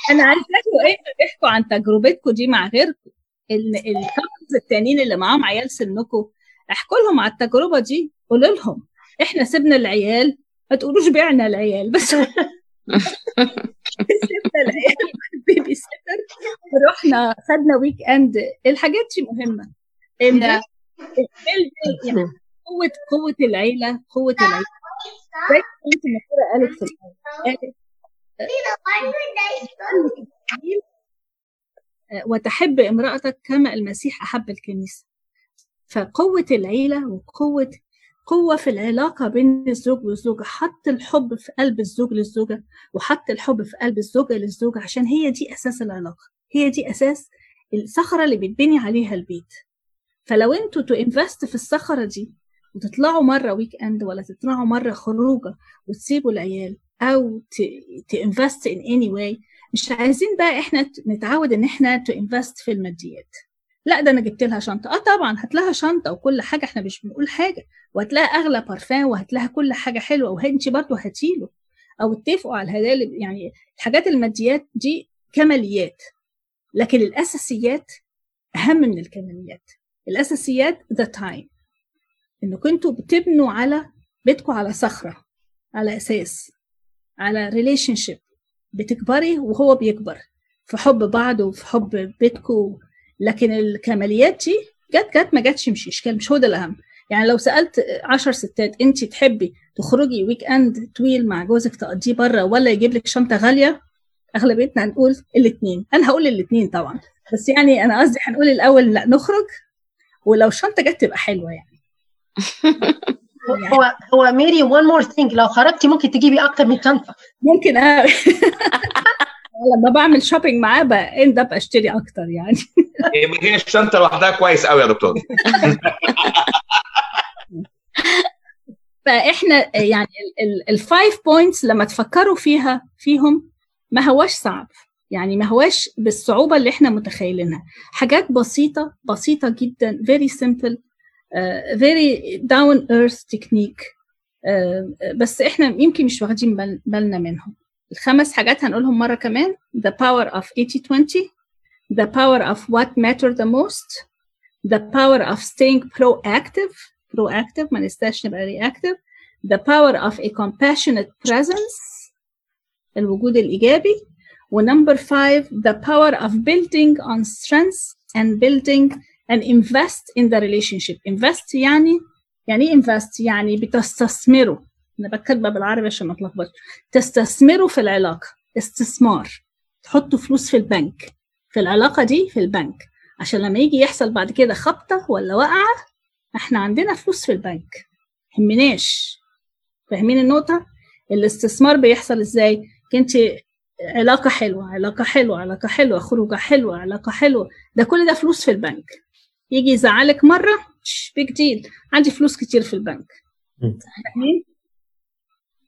أنا عايزاكم أنتوا تحكوا عن تجربتكم دي مع غيركم إن ال couples التانيين اللي معاهم عيال سنكم احكوا لهم على التجربة دي قولوا لهم. إحنا سيبنا العيال ما تقولوش بعنا العيال بس سيبنا العيال babysitter ورحنا خدنا weekend الحاجات دي مهمة. يعني قوة قوة العيلة قوة العيلة. زي ما الدكتوره قالت في. قالت آه، وتحب امرأتك كما المسيح أحب الكنيسة. فقوة العيلة وقوة قوة في العلاقة بين الزوج والزوجة حط الحب في قلب الزوج للزوجة وحط الحب في قلب الزوجة للزوجة عشان هي دي أساس العلاقة هي دي أساس الصخرة اللي بتبني عليها البيت. فلو أنتوا to invest في الصخرة دي وتطلعوا مرة weekend ولا تطلعوا مرة خروجة وتسيبوا العيال أو to invest in any way مش عايزين بقى إحنا نتعود إن إحنا to invest في الماديات. لا ده أنا جبت لها شنطة. آه طبعا هات لها شنطة وكل حاجة إحنا مش بنقول حاجة. لها أغلى بارفان لها كل حاجة حلوة وانت برضه له. أو اتفقوا على الهدايا يعني الحاجات الماديات دي كماليات لكن الأساسيات أهم من الكماليات. الأساسيات the time إنكم أنتوا بتبنوا على بيتكم على صخرة على أساس على relationship بتكبري وهو بيكبر. في حب بعض وفي حب بيتكم لكن الكماليات دي جت جت ما جاتش مش إشكال مش هو ده الأهم. يعني لو سألت عشر ستات انت تحبي تخرجي weekend طويل مع جوزك تقضيه بره ولا يجيب لك شنطة غالية؟ أغلبيتنا هنقول الاثنين أنا هقول الاثنين طبعا. بس يعني أنا قصدي هنقول الأول لا نخرج ولو الشنطة جت تبقى حلوة يعني. هو هو ميري one more thing لو خرجتي ممكن تجيبي أكتر من شنطة. ممكن أ... لما بعمل shopping معاه بend up أشتري أكتر يعني. يبقى هي الشنطه لوحدها كويس قوي يا دكتور. فإحنا يعني ال five points لما تفكروا فيها فيهم ما هواش صعب. يعني ما هواش بالصعوبة اللي إحنا متخيلينها. حاجات بسيطة بسيطة جدا uh, very down earth technique uh, بس إحنا يمكن مش واخدين بال- بالنا منهم. الخمس حاجات هنقولهم مره كمان the power of 80-20 the power of what matter the most the power of staying proactive proactive ما نستاش نبقى reactive the power of a compassionate presence الوجود الإيجابي ونمبر five the power of building on strengths and building and invest in the relationship invest يعني يعني إيه invest يعني بتستثمروا أنا بكتبها بالعربي عشان ما اتلخبطش تستثمروا في العلاقة. استثمار. تحطوا فلوس في البنك. في العلاقة دي في البنك. عشان لما يجي يحصل بعد كده خبطة ولا وقعة إحنا عندنا فلوس في البنك. همناش فاهمين النقطة؟ الاستثمار بيحصل إزاي؟ انت علاقة حلوة علاقة حلوة علاقة حلوة خروجة حلوة علاقة حلوة. ده كل ده فلوس في البنك. يجي يزعلك مرة بيج ديل عندي فلوس كتير في البنك. فاهمين؟